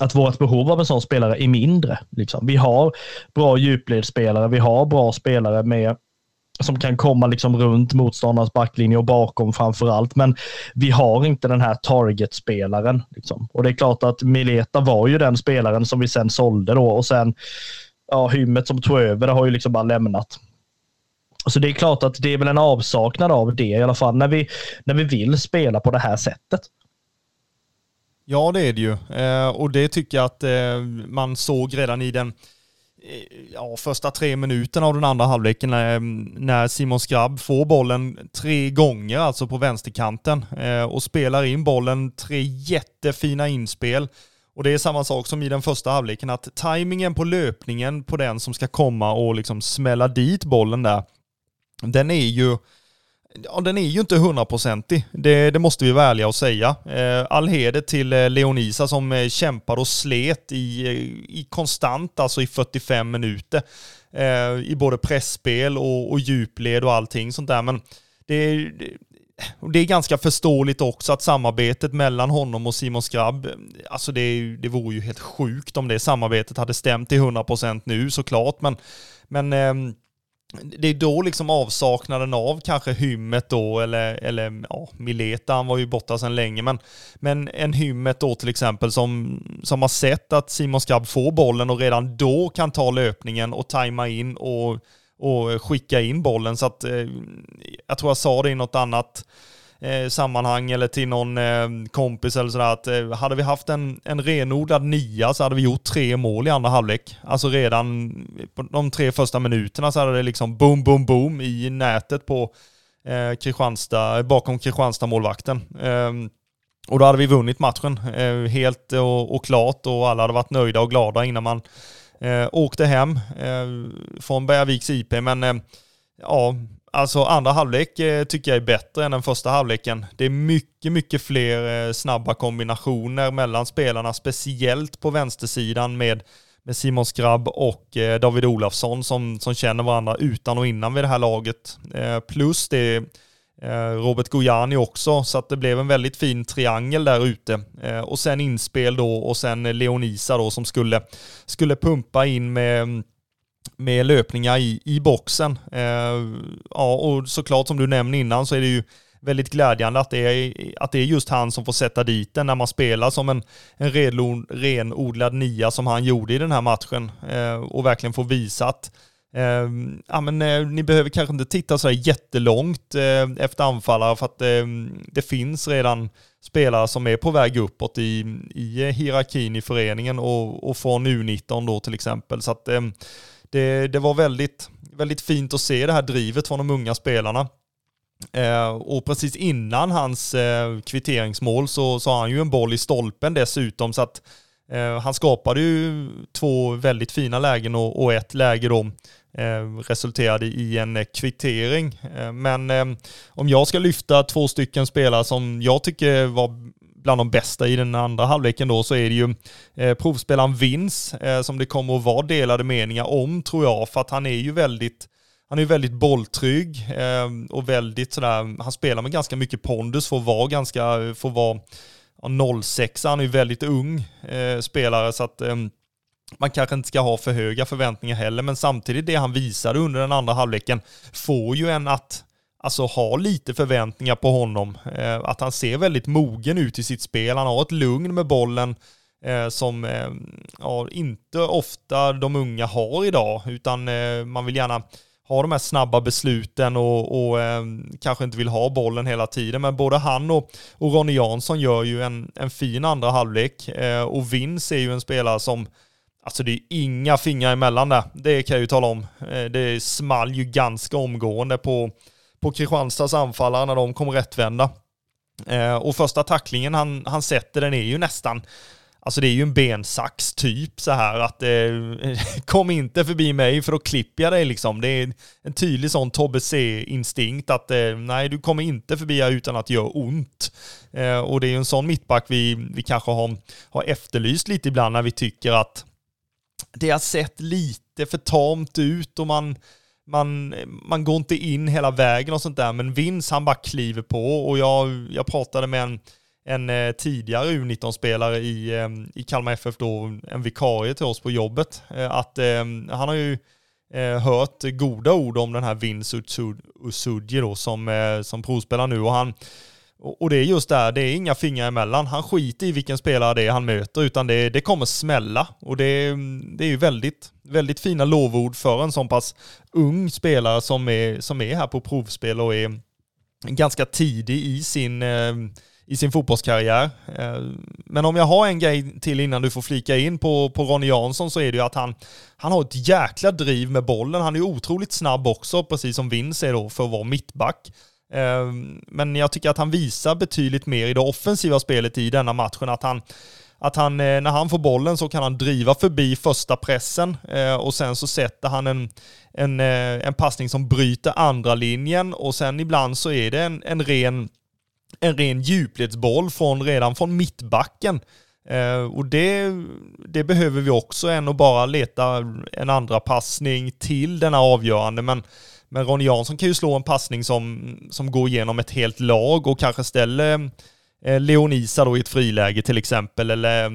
att vårt behov av en sån spelare är mindre. Liksom. Vi har bra djupledsspelare, vi har bra spelare med som kan komma liksom runt motståndarens backlinje och bakom framför allt. Men vi har inte den här target-spelaren. Liksom. Och det är klart att Mileta var ju den spelaren som vi sen sålde då och sen ja, Hymmet som tog över det har ju liksom bara lämnat. Så det är klart att det är väl en avsaknad av det i alla fall när vi, när vi vill spela på det här sättet. Ja, det är det ju. Eh, och det tycker jag att eh, man såg redan i den eh, ja, första tre minuterna av den andra halvleken när, när Simon Skrabb får bollen tre gånger, alltså på vänsterkanten, eh, och spelar in bollen, tre jättefina inspel. Och det är samma sak som i den första halvleken, att tajmingen på löpningen på den som ska komma och liksom smälla dit bollen där, den är ju Ja, den är ju inte hundraprocentig. Det, det måste vi vara ärliga och säga. Eh, all heder till eh, Leonisa som eh, kämpar och slet i, eh, i konstant, alltså i 45 minuter. Eh, I både pressspel och, och djupled och allting sånt där. Men det, det, är ganska förståeligt också att samarbetet mellan honom och Simon Skrabb, alltså det, det vore ju helt sjukt om det samarbetet hade stämt till 100% nu såklart, men, men ehm, det är då liksom avsaknaden av kanske hymmet då, eller, eller ja, Mileta, han var ju borta sedan länge, men, men en hymmet då till exempel som, som har sett att Simon Skabb får bollen och redan då kan ta löpningen och tajma in och, och eh, skicka in bollen. Så att eh, jag tror jag sa det i något annat eh, sammanhang eller till någon eh, kompis eller sådär att eh, hade vi haft en, en renodlad nia så hade vi gjort tre mål i andra halvlek. Alltså redan på de tre första minuterna så hade det liksom boom, boom, boom i nätet på eh, Kristianstad, bakom Kristianstad-målvakten. Eh, och då hade vi vunnit matchen eh, helt och, och, klart och alla hade varit nöjda och glada innan man eh, åkte hem eh, från Bergaviks IP. Men eh, ja, Alltså andra halvlek eh, tycker jag är bättre än den första halvleken. Det är mycket, mycket fler eh, snabba kombinationer mellan spelarna, speciellt på vänstersidan med, med Simon Skrabb och eh, David Olafsson som, som känner varandra utan och innan vid det här laget. Eh, plus det Eh, Robert Gojani också, så att det blev en väldigt fin triangel där ute. Eh, och sen inspel då och sen Leonisa då som skulle, skulle pumpa in med med löpningar i, i boxen. Eh, ja, och såklart som du nämnde innan så är det ju väldigt glädjande att det är, att det är just han som får sätta dit den när man spelar som en, en renodlad nia som han gjorde i den här matchen eh, och verkligen får visa att eh, ja, men, eh, ni behöver kanske inte titta så här jättelångt eh, efter anfallare för att eh, det finns redan spelare som är på väg uppåt i, i hierarkin i föreningen och, och från U19 då till exempel. Så att ehm, det, det var väldigt, väldigt fint att se det här drivet från de unga spelarna. Eh, och precis innan hans eh, kvitteringsmål så, så har han ju en boll i stolpen dessutom så att eh, han skapade ju två väldigt fina lägen och, ett läge då Eh, resulterade i en eh, kvittering. Eh, men om jag ska lyfta två stycken spelare som jag tycker var bland de bästa i den andra halvleken då så är det ju eh, provspelaren Vins eh, som det kommer att vara delade meningar om tror jag för att han är ju väldigt han är väldigt bolltrygg eh, och väldigt sådär, han spelar med ganska mycket pondus för att vara ganska, för att vara 06, han är ju väldigt ung eh, spelare så att man kanske inte ska ha för höga förväntningar heller, men samtidigt det han visade under den andra halvleken får ju en att alltså ha lite förväntningar på honom. Eh, att han ser väldigt mogen ut i sitt spel. Han har ett lugn med bollen eh, som eh, ja, inte ofta de unga har idag, utan eh, man vill gärna ha de här snabba besluten och, och eh, kanske inte vill ha bollen hela tiden. Men både han och, och Ronny Jansson gör ju en, en fin andra halvlek eh, och Vins är ju en spelare som Alltså det är inga fingrar emellan där, det kan jag ju tala om. Eh, det small ju ganska omgående på, på Kristianstads anfallare när de kom rättvända. Eh, och första tacklingen han, han sätter den är ju nästan, alltså det är ju en bensax typ så här att eh, kom inte förbi mig för då klipper jag dig liksom. Det är en tydlig sån Tobbe C-instinkt att eh, nej, du kommer inte förbi här utan att göra ont. Eh, och det är ju en sån mittback vi, vi kanske har, har efterlyst lite ibland när vi tycker att det har sett lite för tamt ut och man man, man går inte in hela vägen och sånt där, men Vince han bara kliver på och jag, jag pratade med en, en eh, tidigare U19-spelare i, ehm, i Kalmar FF då, en vikarie till oss på jobbet, eh, att ehm, han har ju eh, hört goda ord om den här Vince Usudji då som, eh, som provspelar nu. Och han och det är just där, det är inga fingrar emellan. Han skiter i vilken spelare det är han möter, utan det, det kommer smälla. Och det, det är ju väldigt, väldigt fina lovord för en sån pass ung spelare som är, som är här på provspel och är ganska tidig i sin, eh, i sin fotbollskarriär. Eh, men om jag har en grej till innan du får flika in på, på Ronny Jansson så är det ju att han, han har ett jäkla driv med bollen. Han är otroligt snabb också, precis som Vince är då för att vara mittback. Ehm, men jag tycker att han visar betydligt mer i det offensiva spelet i denna matchen. Att han, att han, eh, när han får bollen så kan han driva förbi första pressen eh, och sen så sätter han en, en, eh, en passning som bryter andra linjen och sen ibland så är det en, en ren en ren djupledsboll från, redan från mittbacken. och det, det behöver vi också än att bara leta en andra passning till denna avgörande. Men men Ronny Jansson kan ju slå en passning som, som går igenom ett helt lag och kanske ställer eh, Leonisa då i ett friläge till exempel, eller eh,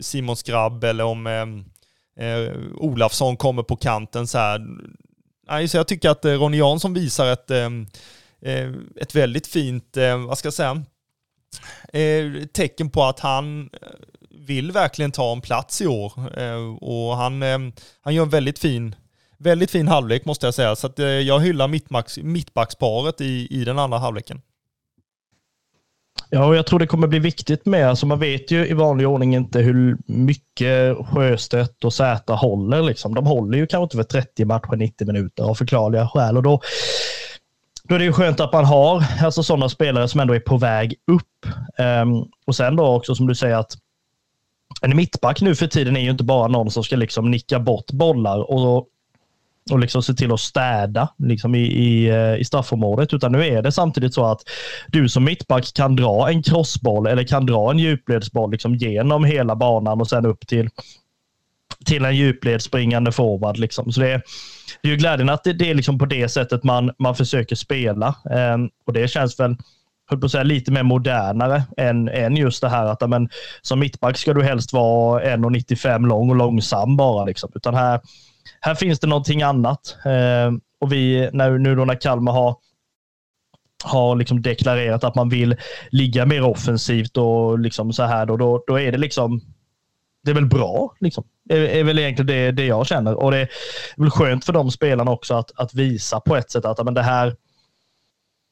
Simon Skrabb, eller om eh, eh Olafsson kommer på kanten så här. nej, så jag tycker att eh, Ronny Jansson visar ett, eh, ett väldigt fint, vad ska jag säga, tecken på att han vill verkligen ta en plats i år. Och han, han gör en väldigt fin, väldigt fin halvlek måste jag säga. Så att eh, jag hyllar mittbacksparet i, i den andra halvleken. Ja, och jag tror det kommer bli viktigt med, alltså man vet ju i vanlig ordning inte hur mycket Sjöstedt och Zäta håller. Liksom. De håller ju kanske inte för 30 matcher, 90 minuter av förklarliga skäl. Och då, då är det ju skönt att man har alltså sådana spelare som ändå är på väg upp. Um, och sen då också som du säger att en mittback nu för tiden är ju inte bara någon som ska liksom nicka bort bollar och och liksom se till att städa liksom i, i, eh, i straffområdet. Utan nu är det samtidigt så att du som mittback kan dra en crossboll eller kan dra en djupledsboll liksom genom hela banan och sen upp till, till en djupledsspringande forward. Liksom. Så det är, det är ju glädjande att det, det är liksom på det sättet man, man försöker spela. Um, och det känns väl höll på att säga, lite mer modernare än, än just det här att amen, som mittback ska du helst vara 1,95 lång och långsam bara. Liksom. Utan här, här finns det någonting annat. Eh, och vi, när, nu då när Kalmar har har liksom deklarerat att man vill ligga mer offensivt och liksom så här, då, då, då är det liksom det är väl bra, liksom. är, är väl egentligen det, det jag känner. Och det är väl skönt för de spelarna också att, att visa på ett sätt att men det här,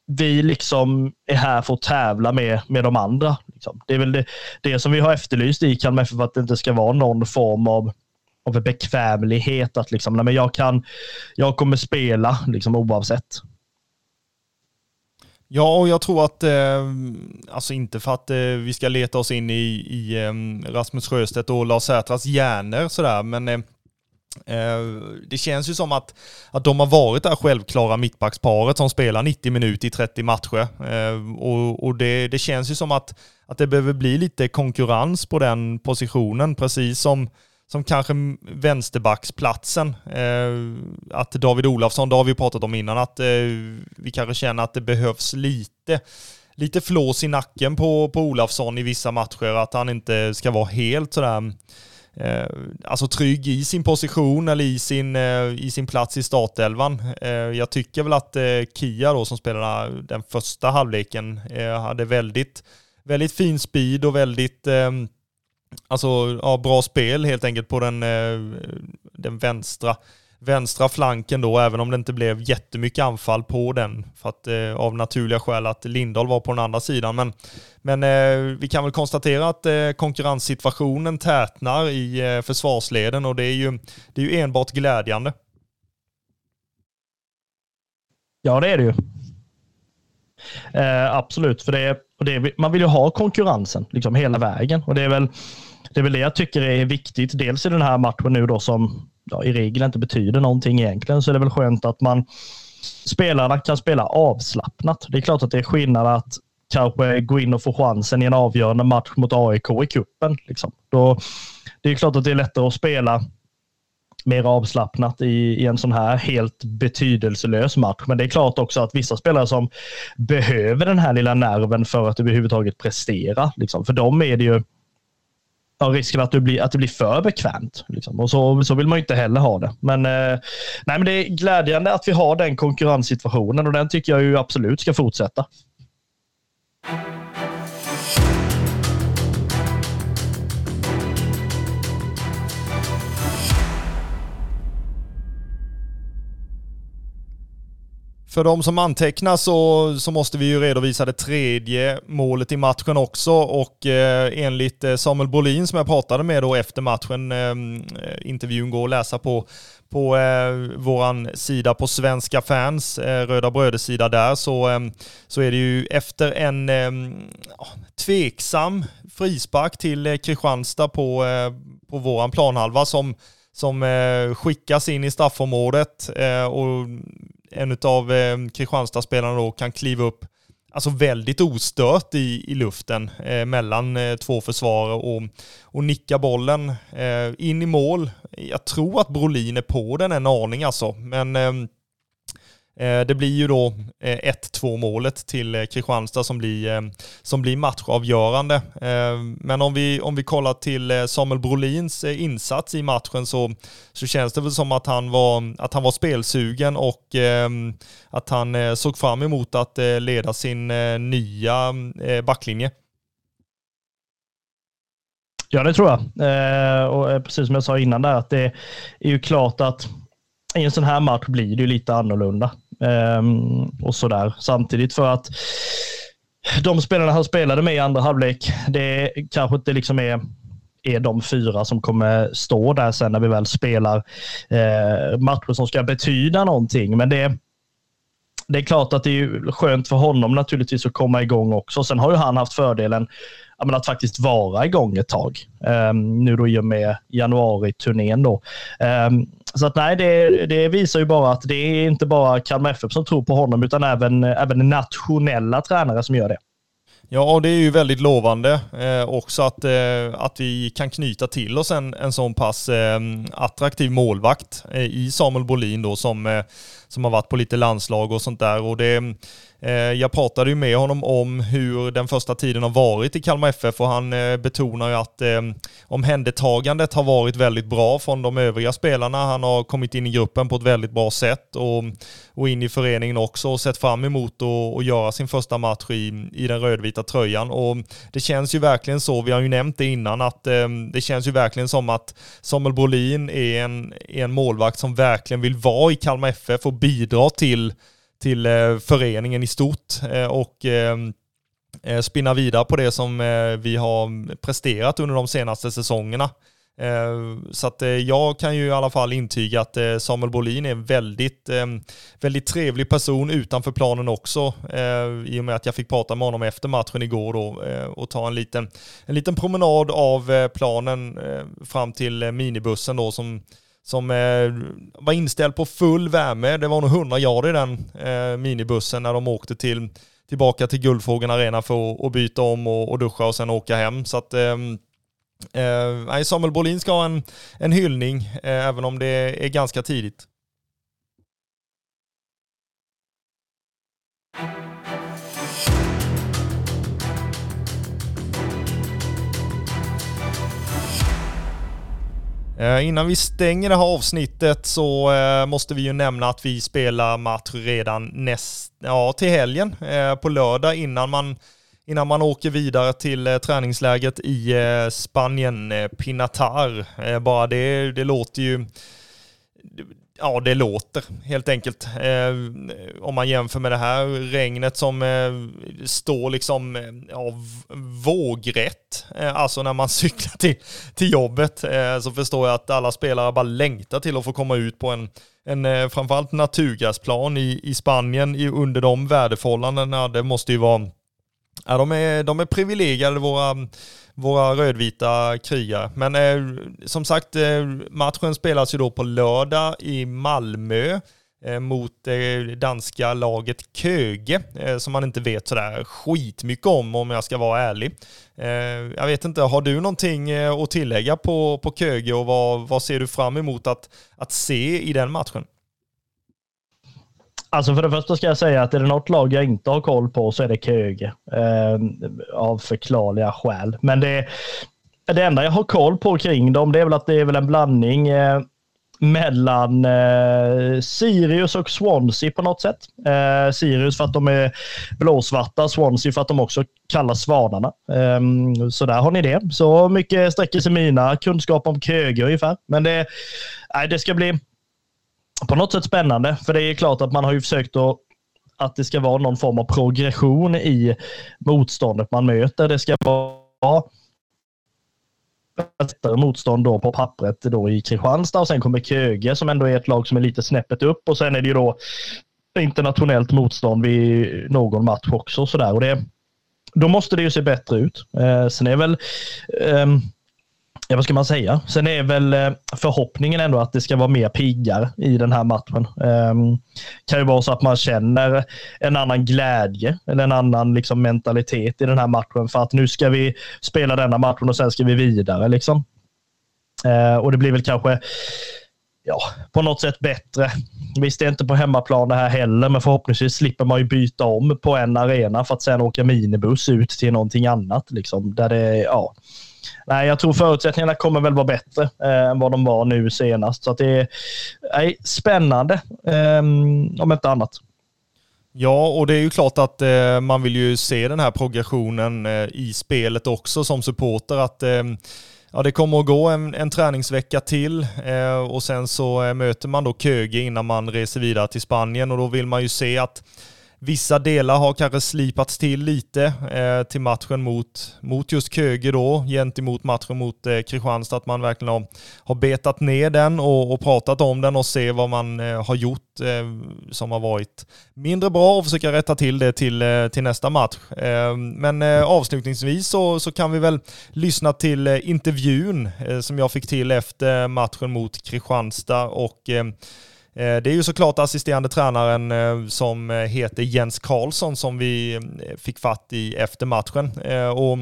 vi liksom är här för att tävla med, med de andra. Liksom. Det är väl det, det som vi har efterlyst i Kalmar för att det inte ska vara någon form av av bekvämlighet att liksom, nej, men jag kan, jag kommer spela liksom oavsett. Ja, och jag tror att, eh, alltså inte för att eh, vi ska leta oss in i, i eh, Rasmus Sjöstedt och Lars Sätras hjärnor sådär, men eh, eh, det känns ju som att, att de har varit det här självklara mittbacksparet som spelar 90 minuter i 30 matcher. Eh, och och det, det känns ju som att, att det behöver bli lite konkurrens på den positionen, precis som som kanske vänsterbacksplatsen. Eh, att David Olafsson, det har vi pratat om innan, att eh, vi kanske känner att det behövs lite lite flås i nacken på, på Olafsson i vissa matcher, att han inte ska vara helt sådär eh, alltså trygg i sin position eller i sin, eh, i sin plats i startelvan. Eh, jag tycker väl att eh, Kia då som spelade den första halvleken hade väldigt, väldigt fin speed och väldigt Alltså, ja, bra spel helt enkelt på den, eh, den vänstra, vänstra flanken då, även om det inte blev jättemycket anfall på den. För att eh, av naturliga skäl att Lindahl var på den andra sidan. Men, men eh, vi kan väl konstatera att eh, konkurrenssituationen tätnar i eh, försvarsleden och det är ju, det är ju enbart glädjande. Ja, det är det ju. Eh, absolut, för det är, och det man vill ju ha konkurrensen liksom hela vägen. Och det är, väl, det är väl det jag tycker är viktigt. Dels i den här matchen nu då som ja, i regel inte betyder någonting egentligen, så är det väl skönt att man spelarna kan spela avslappnat. Det är klart att det är skillnad att kanske gå in och få chansen i en avgörande match mot AIK i cupen. Liksom. Då, det är klart att det är lättare att spela mer avslappnat i, i en sån här helt betydelselös match. Men det är klart också att vissa spelare som behöver den här lilla nerven för att överhuvudtaget prestera, liksom, för dem är det ju ja, risken att det blir, att det blir för bekvämt. Liksom. Och så, så vill man ju inte heller ha det. Men, eh, nej, men det är glädjande att vi har den konkurrenssituationen och den tycker jag ju absolut ska fortsätta. För de som antecknar så, så måste vi ju redovisa det tredje målet i matchen också. Och eh, enligt eh, Samuel Bolin som jag pratade med då efter matchen, ehm, eh, intervjun går att läsa på, på eh, våran sida på Svenska fans, eh, Röda Bröders sida där, så, eh, så är det ju efter en eh, tveksam frispark till eh, Kristianstad på, eh, på våran planhalva som som eh, skickas in i straffområdet eh, och en av eh, Kristianstadsspelarna då kan kliva upp alltså väldigt ostört i, i luften eh, mellan eh, två försvarare och, och nicka bollen eh, in i mål. Jag tror att Brolin är på den en aning alltså, men eh, Eh, det blir ju då eh, 1-2 målet till eh, Kristianstad som blir, som blir matchavgörande. Men om vi, om vi kollar till Samuel Brolins insats i matchen så, så känns det väl som att han var, att han var spelsugen och att han såg fram emot att leda sin nya backlinje. Ja, det tror jag. och precis som jag sa innan där, att det är ju klart att i en sån här match blir det ju lite annorlunda. Ehm, och sådär. Samtidigt för att de spelarna han spelade med i andra halvlek, det kanske inte liksom är är de fyra som kommer stå där sen när vi väl spelar eh, matcher som ska betyda någonting. Men det, det är klart att det är skönt för honom naturligtvis att komma igång också. Sen har ju han haft fördelen att faktiskt vara igång ett tag. Um, nu då i och med januari-turnén då. Um, så att nej, det, det, visar ju bara att det är inte bara Kalmar FF som tror på honom, utan även, även nationella tränare som gör det. Ja, och det är ju väldigt lovande eh, också att, eh, att vi kan knyta till oss en, en sån pass eh, attraktiv målvakt eh, i Samuel Bolin då som, eh, som har varit på lite landslag och sånt där. Och det, Eh, Eh, jag pratade ju med honom om hur den första tiden har varit i Kalmar FF och han eh, betonar ju att eh, omhändertagandet har varit väldigt bra från de övriga spelarna. Han har kommit in i gruppen på ett väldigt bra sätt och, och in i föreningen också och sett fram emot att göra sin första match i, i den rödvita tröjan. Och det känns ju verkligen så, vi har ju nämnt det innan, att det känns ju verkligen som att Samuel Brolin är en, är en målvakt som verkligen vill vara i Kalmar FF och bidra till till eh, föreningen i stort eh, och ehm, eh, spinna vidare på det som eh, vi har presterat under de senaste säsongerna. Så att jag kan ju i alla fall intyga att Samuel Bolin är en väldigt, ehm, väldigt trevlig person utanför planen också. I och med att jag fick prata med honom efter matchen igår då och ta en liten, en liten promenad av planen fram till minibussen då som som eh, var inställd på full värme. Det var nog 100 grader i den eh, minibussen när de åkte till, tillbaka till Guldfågeln Arena för att byta om och, och duscha och sen åka hem. Så att ehm, eh, Samuel Bolin ska ha en, en hyllning, eh, även om det är ganska tidigt. Eh, innan vi stänger det här avsnittet så eh, måste vi ju nämna att vi spelar match redan näst, ja, till helgen eh, på lördag innan man, innan man åker vidare till träningsläget i Spanien, Pinatar. Bara det, det låter ju Ja, det låter helt enkelt. Eh, om man jämför med det här regnet som eh, står liksom eh, ja, vågrätt. Eh, alltså när man cyklar till, till jobbet eh, så förstår jag att alla spelare bara längtar till att få komma ut på en, en eh, framförallt naturgasplan i, i Spanien i, under de väderförhållandena. Det måste ju vara Ja, de är, de är privilegierade, våra, våra rödvita krigare. Men eh, som sagt, eh, matchen spelas ju då på lördag i Malmö eh, mot eh, det eh, danska laget Köge, eh, som man inte vet sådär skitmycket om om jag ska vara ärlig. Eh, jag vet inte, har du någonting eh, att tillägga på, på Köge och vad, vad ser du fram emot att, att se i den matchen? Alltså för det första ska jag säga att är det något lag jag inte har koll på så är det Köge. Eh, av förklarliga skäl. Men det, det enda jag har koll på kring dem det är väl att det är väl en blandning eh, mellan eh, Sirius och Swansea på något sätt. Eh, Sirius för att de är blåsvarta, Swansea för att de också kallas Svanarna. Eh, så där har ni det. Så mycket sträcker sig mina kunskap om Köge ungefär. Men det, nej, det ska bli på något sätt spännande. För det är klart att man har ju försökt att att det ska vara någon form av progression i motståndet man möter. Det ska vara lättare motstånd då på pappret då i Kristianstad och sen kommer Köge som ändå är ett lag som är lite snäppet upp och sen är det ju då internationellt motstånd vid någon match också. Och sådär. Och det, då måste det ju se bättre ut. Eh, sen är väl eh, Ja, vad ska man säga? Sen är väl eh, förhoppningen ändå att det ska vara mer piggar i den här matchen. Um, kan ju vara så att man känner en annan glädje eller en annan liksom, mentalitet i den här matchen för att nu ska vi spela denna matchen och sen ska vi vidare. Liksom. Uh, och det blir väl kanske ja, på något sätt bättre. Visst, det är inte på hemmaplan det här heller, men förhoppningsvis slipper man ju byta om på en arena för att sen åka minibuss ut till någonting annat. Liksom, där det, ja. Nej, jag tror förutsättningarna kommer väl vara bättre eh, än vad de var nu senast. Så att det är nej, spännande, eh, om inte annat. Ja, och det är ju klart att eh, man vill ju se den här progressionen eh, i spelet också som supporter. Att eh, ja, det kommer att gå en, en träningsvecka till eh, och sen så eh, möter man då Köge innan man reser vidare till Spanien och då vill man ju se att Vissa delar har kanske slipats till lite eh, till matchen mot, mot just Köge då, gentemot matchen mot eh, Kristianstad, att man verkligen har, har betat ner den och, och pratat om den och se vad man eh, har gjort eh, som har varit mindre bra och försöka rätta till det till, eh, till nästa match. Eh, men eh, avslutningsvis så, så kan vi väl lyssna till eh, intervjun eh, som jag fick till efter matchen mot Kristianstad och Eh, Eh, det är ju såklart assisterande tränaren eh, som eh, heter Jens Karlsson som vi fick fatt i efter matchen. Och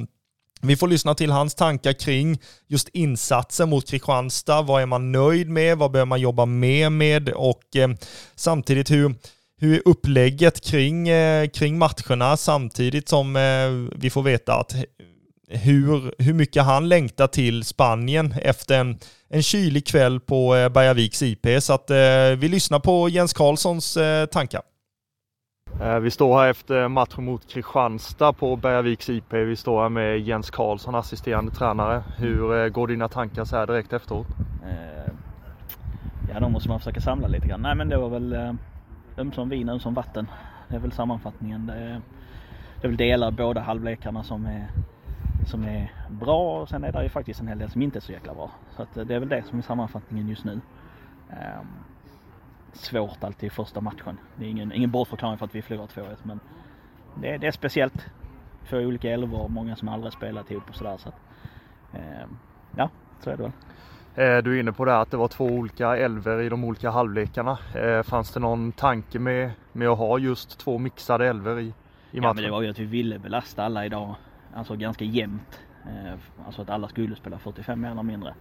vi får lyssna till hans tankar kring just insatsen mot Kristianstad. Vad är man nöjd med? Vad behöver man jobba mer med? Och samtidigt hur, hur är upplägget kring, kring matcherna samtidigt som vi får veta att hur, hur mycket han längtar till Spanien efter en, en kylig kväll på eh, Bergaviks IP. Så att eh, vi lyssnar på Jens Karlssons eh, tankar. Eh, vi står här efter matchen mot Kristianstad på Bergaviks IP. Vi står här med Jens Karlsson, assisterande tränare. Hur eh, går dina tankar så här direkt efteråt? Eh, ja, då måste man försöka samla lite grann. Nej, men det var väl ömsom vin, ömsom vatten. Det är väl sammanfattningen. Det är, det är väl delar båda halvlekarna som är som är bra och sen är det ju faktiskt en hel del som inte är så jäkla bra. Så att det är väl det som är sammanfattningen just nu. Um, svårt alltid i första matchen. Det är ingen, ingen bortförklaring för att vi förlorar 2-1 men det, det, är speciellt. Två olika elvor, många som aldrig spelat ihop och sådär. Så att, um, ja, så är det väl. Eh, du är inne på det här att det var två olika elver i de olika halvlekarna. Eh, fanns det någon tanke med, med att ha just två mixade elver i, i matchen? Ja, men det var ju att vi ville belasta alla idag alltså ganska jämnt. Eh, alltså att alla skulle spela 45 mer eller mindre.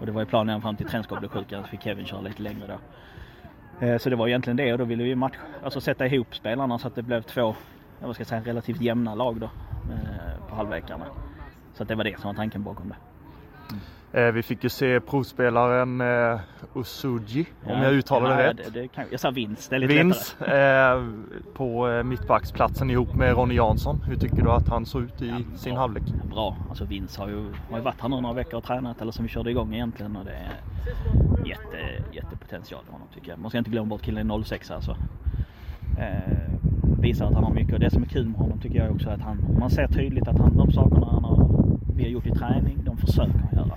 Och det var ju planen fram till Trenskow blev sjuk, så fick Kevin köra lite längre då. Eh, så det var egentligen det och då ville vi match, alltså sätta ihop spelarna så att det blev två, vad ska jag säga, relativt jämna lag då eh, på halvlekarna. Så att det var det som var tanken bakom det. Eh, vi fick ju se provspelaren eh, Usuji, ja, om jag uttalar det rätt. Det, det kan, jag sa Vince, det är lite Vince, eh, på eh, mittbacksplatsen ihop med Ronny Jansson. Hur tycker du att han såg ut i ja, sin bra, halvlek? Bra, alltså Vince har ju, har ju varit här nu några veckor och tränat, eller som vi körde igång egentligen. Och det är jätte, jättepotential i honom tycker jag. Man ska inte glömma bort killen i 06 alltså. Eh, visar att han har mycket och det som är kul med honom tycker jag också att han, man ser tydligt att han, de sakerna han har, vi har gjort i träning, de försöker han göra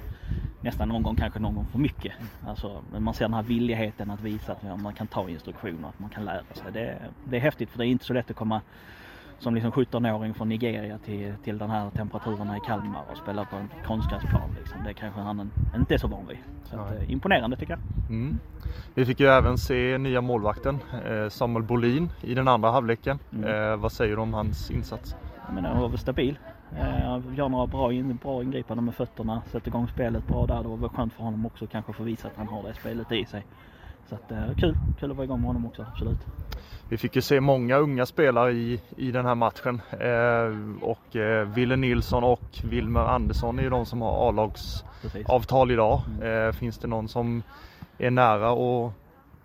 nästan någon gång kanske någon gång för mycket. Alltså, men man ser den här villigheten att visa att man kan ta instruktioner, att man kan lära sig. Det, det är häftigt för det är inte så lätt att komma som liksom 17-åring från Nigeria till, till den här temperaturerna i Kalmar och spela på en konstgräsplan. Liksom. Det kanske han inte är så van vid. Så att, eh, imponerande tycker jag. Mm. Vi fick ju även se nya målvakten eh, Samuel Bolin i den andra halvleken. Mm. Eh, vad säger du om hans insats? Ja, men han var väl stabil. Eh, gör några bra, in, bra ingripanden med fötterna, sätter igång spelet bra där. Det var skönt för honom också kanske få visa att han har det spelet i sig. Så att, eh, kul, kul att vara igång med honom också, absolut. Vi fick ju se många unga spelare i, i den här matchen eh, och eh, Ville Nilsson och Wilmer Andersson är ju de som har A-lagsavtal idag. Mm. Eh, finns det någon som är nära och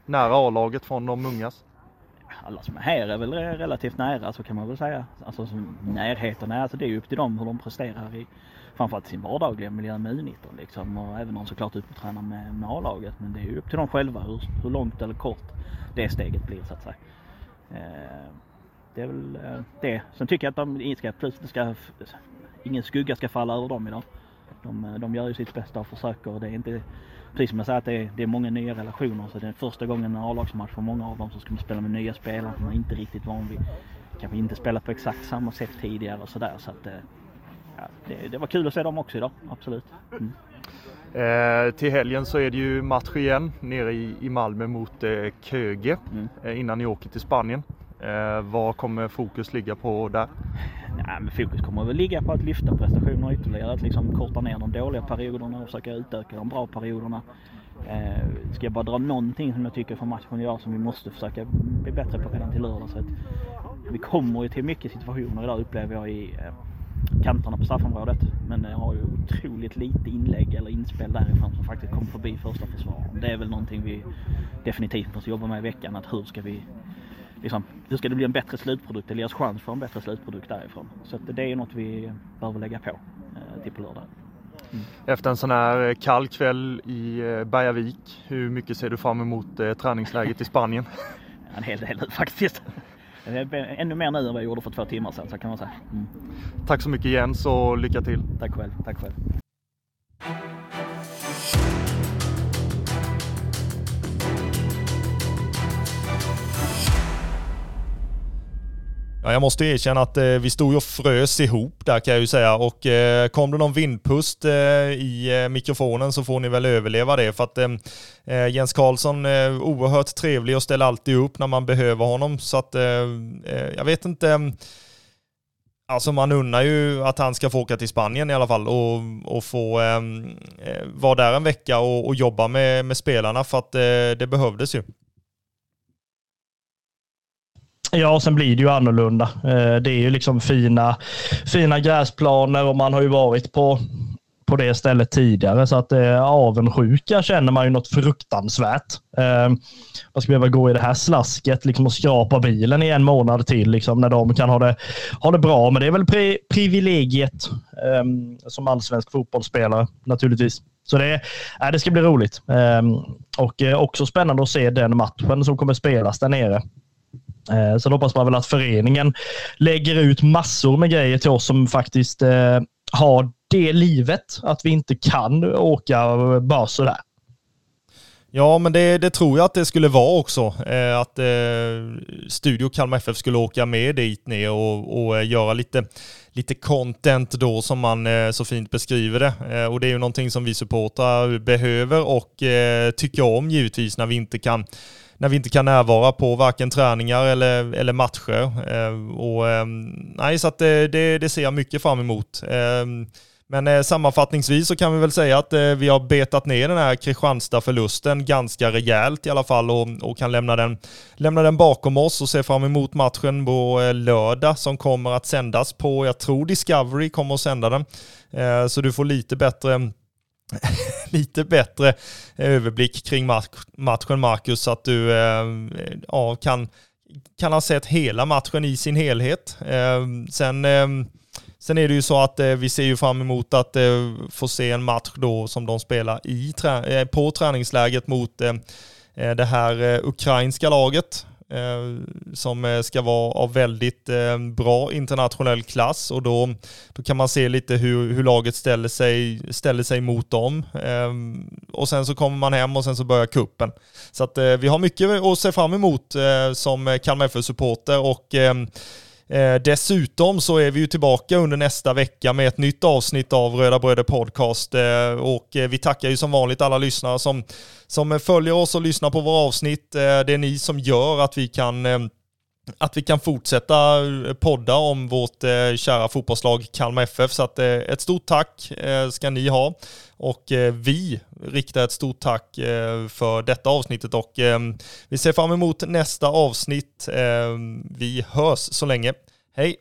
nära A-laget från de ungas? Alla som är här är väl relativt nära så kan man väl säga. Alltså närheten är, alltså det är ju upp till dem hur de presterar i framförallt sin vardagliga miljö med U19 liksom och även om såklart upp och tränar med, med A-laget. Men det är ju upp till dem själva hur, hur långt eller kort det steget blir så att säga. Eh, det är väl eh, det. Sen tycker jag att de ska, plötsligt ska, ingen skugga ska falla över dem idag. De, eh, de gör ju sitt bästa och försöker. Det är inte precis som jag säger att det är, det är många nya relationer så det är första gången en A-lagsmatch för många av dem som ska spela med nya spelare som man inte riktigt van vid. Kanske inte spelat på exakt samma sätt tidigare och sådär så att eh, ja, det, det, var kul att se dem också idag, absolut. Mm. Eh, till helgen så är det ju match igen nere i, i Malmö mot eh, Köge mm. eh, innan ni åker till Spanien. Eh, vad kommer fokus ligga på där? Nej, men fokus kommer väl ligga på att lyfta prestationerna ytterligare, att liksom korta ner de dåliga perioderna och försöka utöka de bra perioderna. Eh, ska jag bara dra någonting som jag tycker från matchen idag som vi måste försöka bli bättre på redan till lördag. Så att vi kommer ju till mycket situationer idag upplever jag i eh, kanterna på straffområdet. Men jag har ju otroligt lite inlägg eller inspel därifrån som faktiskt kommer förbi första försvararen. Det är väl någonting vi definitivt måste jobba med i veckan. Att hur ska vi liksom, hur ska det bli en bättre slutprodukt eller ge oss chans för en bättre slutprodukt därifrån. Så det är något vi behöver lägga på eh, till på lördag. Mm. Efter en sån här kall kväll i eh, Bergavik, hur mycket ser du fram emot eh, träningsläget i Spanien? En hel del faktiskt. Ännu mer nu än vad jag gjorde för två timmar sedan så kan man säga. Mm. Tack så mycket Jens och lycka till. Tack själv. Tack själv. Ja, jag måste erkänna att eh, vi stod och frös ihop där kan jag ju säga. Och eh, kom det någon vindpust eh, i eh, mikrofonen så får ni väl överleva det. För att eh, eh Jens Karlsson är oerhört trevlig och ställer alltid upp när man behöver honom. Så att eh, jag vet inte mm, Alltså man unnar ju att han ska få åka till Spanien i alla fall och, och få eh, vara där en vecka och, och jobba med, med spelarna. För att eh, det behövdes ju. Ja, och sen blir det ju annorlunda. Eh, det är ju liksom fina, fina gräsplaner och man har ju varit på, på det stället tidigare. Så att eh, avundsjuka känner man ju något fruktansvärt. Eh, man ska behöva gå i det här slasket liksom och skrapa bilen i en månad till liksom, när de kan ha det, ha det bra. Men det är väl pri privilegiet eh, som allsvensk fotbollsspelare naturligtvis. Så det, äh, det ska bli roligt. Ehm, eh, och också spännande att se den matchen som kommer spelas där nere. Eh, sen hoppas man väl att föreningen lägger ut massor med grejer till oss som faktiskt eh, har det livet. Att vi inte kan åka bara sådär. Ja, men det, det, tror jag att det skulle vara också. Eh, att eh, Studio Kalmar FF skulle åka med dit ner och, och eh, göra lite, lite content då som man eh, så fint beskriver det. Eh, och det är ju någonting som vi supportrar behöver och eh, tycker om givetvis när vi inte kan när vi inte kan närvara på varken träningar eller, eller matcher. Eh, och, ehm, nej, så att det, det, det, ser jag mycket fram emot. Ehm, men eh, sammanfattningsvis så kan vi väl säga att vi har betat ner den här Kristianstad-förlusten ganska rejält i alla fall och, och, kan lämna den, lämna den bakom oss och se fram emot matchen på lördag som kommer att sändas på, jag tror Discovery kommer att sända den. Så du får lite bättre lite bättre överblick kring matchen Marcus så att du eh, ja, kan, kan ha sett hela matchen i sin helhet. Eh, sen, eh, sen är det ju så att vi ser ju fram emot att få se en match då som de spelar i, på träningsläget mot det här ukrainska laget Eh, som eh, ska vara av väldigt eh, bra internationell klass och då, då kan man se lite hur, hur laget ställer sig, ställer sig mot dem. och sen så kommer man hem och sen så börjar kuppen. Så att vi har mycket att se fram emot som Kalmar FF-supporter och Eh, dessutom så är vi ju tillbaka under nästa vecka med ett nytt avsnitt av Röda Bröder Podcast eh, och eh, vi tackar ju som vanligt alla lyssnare som, som följer oss och lyssnar på våra avsnitt. Eh, det är ni som gör att vi kan eh, att vi kan fortsätta eh, podda om vårt eh, kära fotbollslag Kalmar FF. Så att, eh, ett stort tack eh, ska ni ha. Och eh, vi riktar ett stort tack eh, för detta avsnittet och eh, vi ser fram emot nästa avsnitt. Eh, vi hörs så länge. Hej!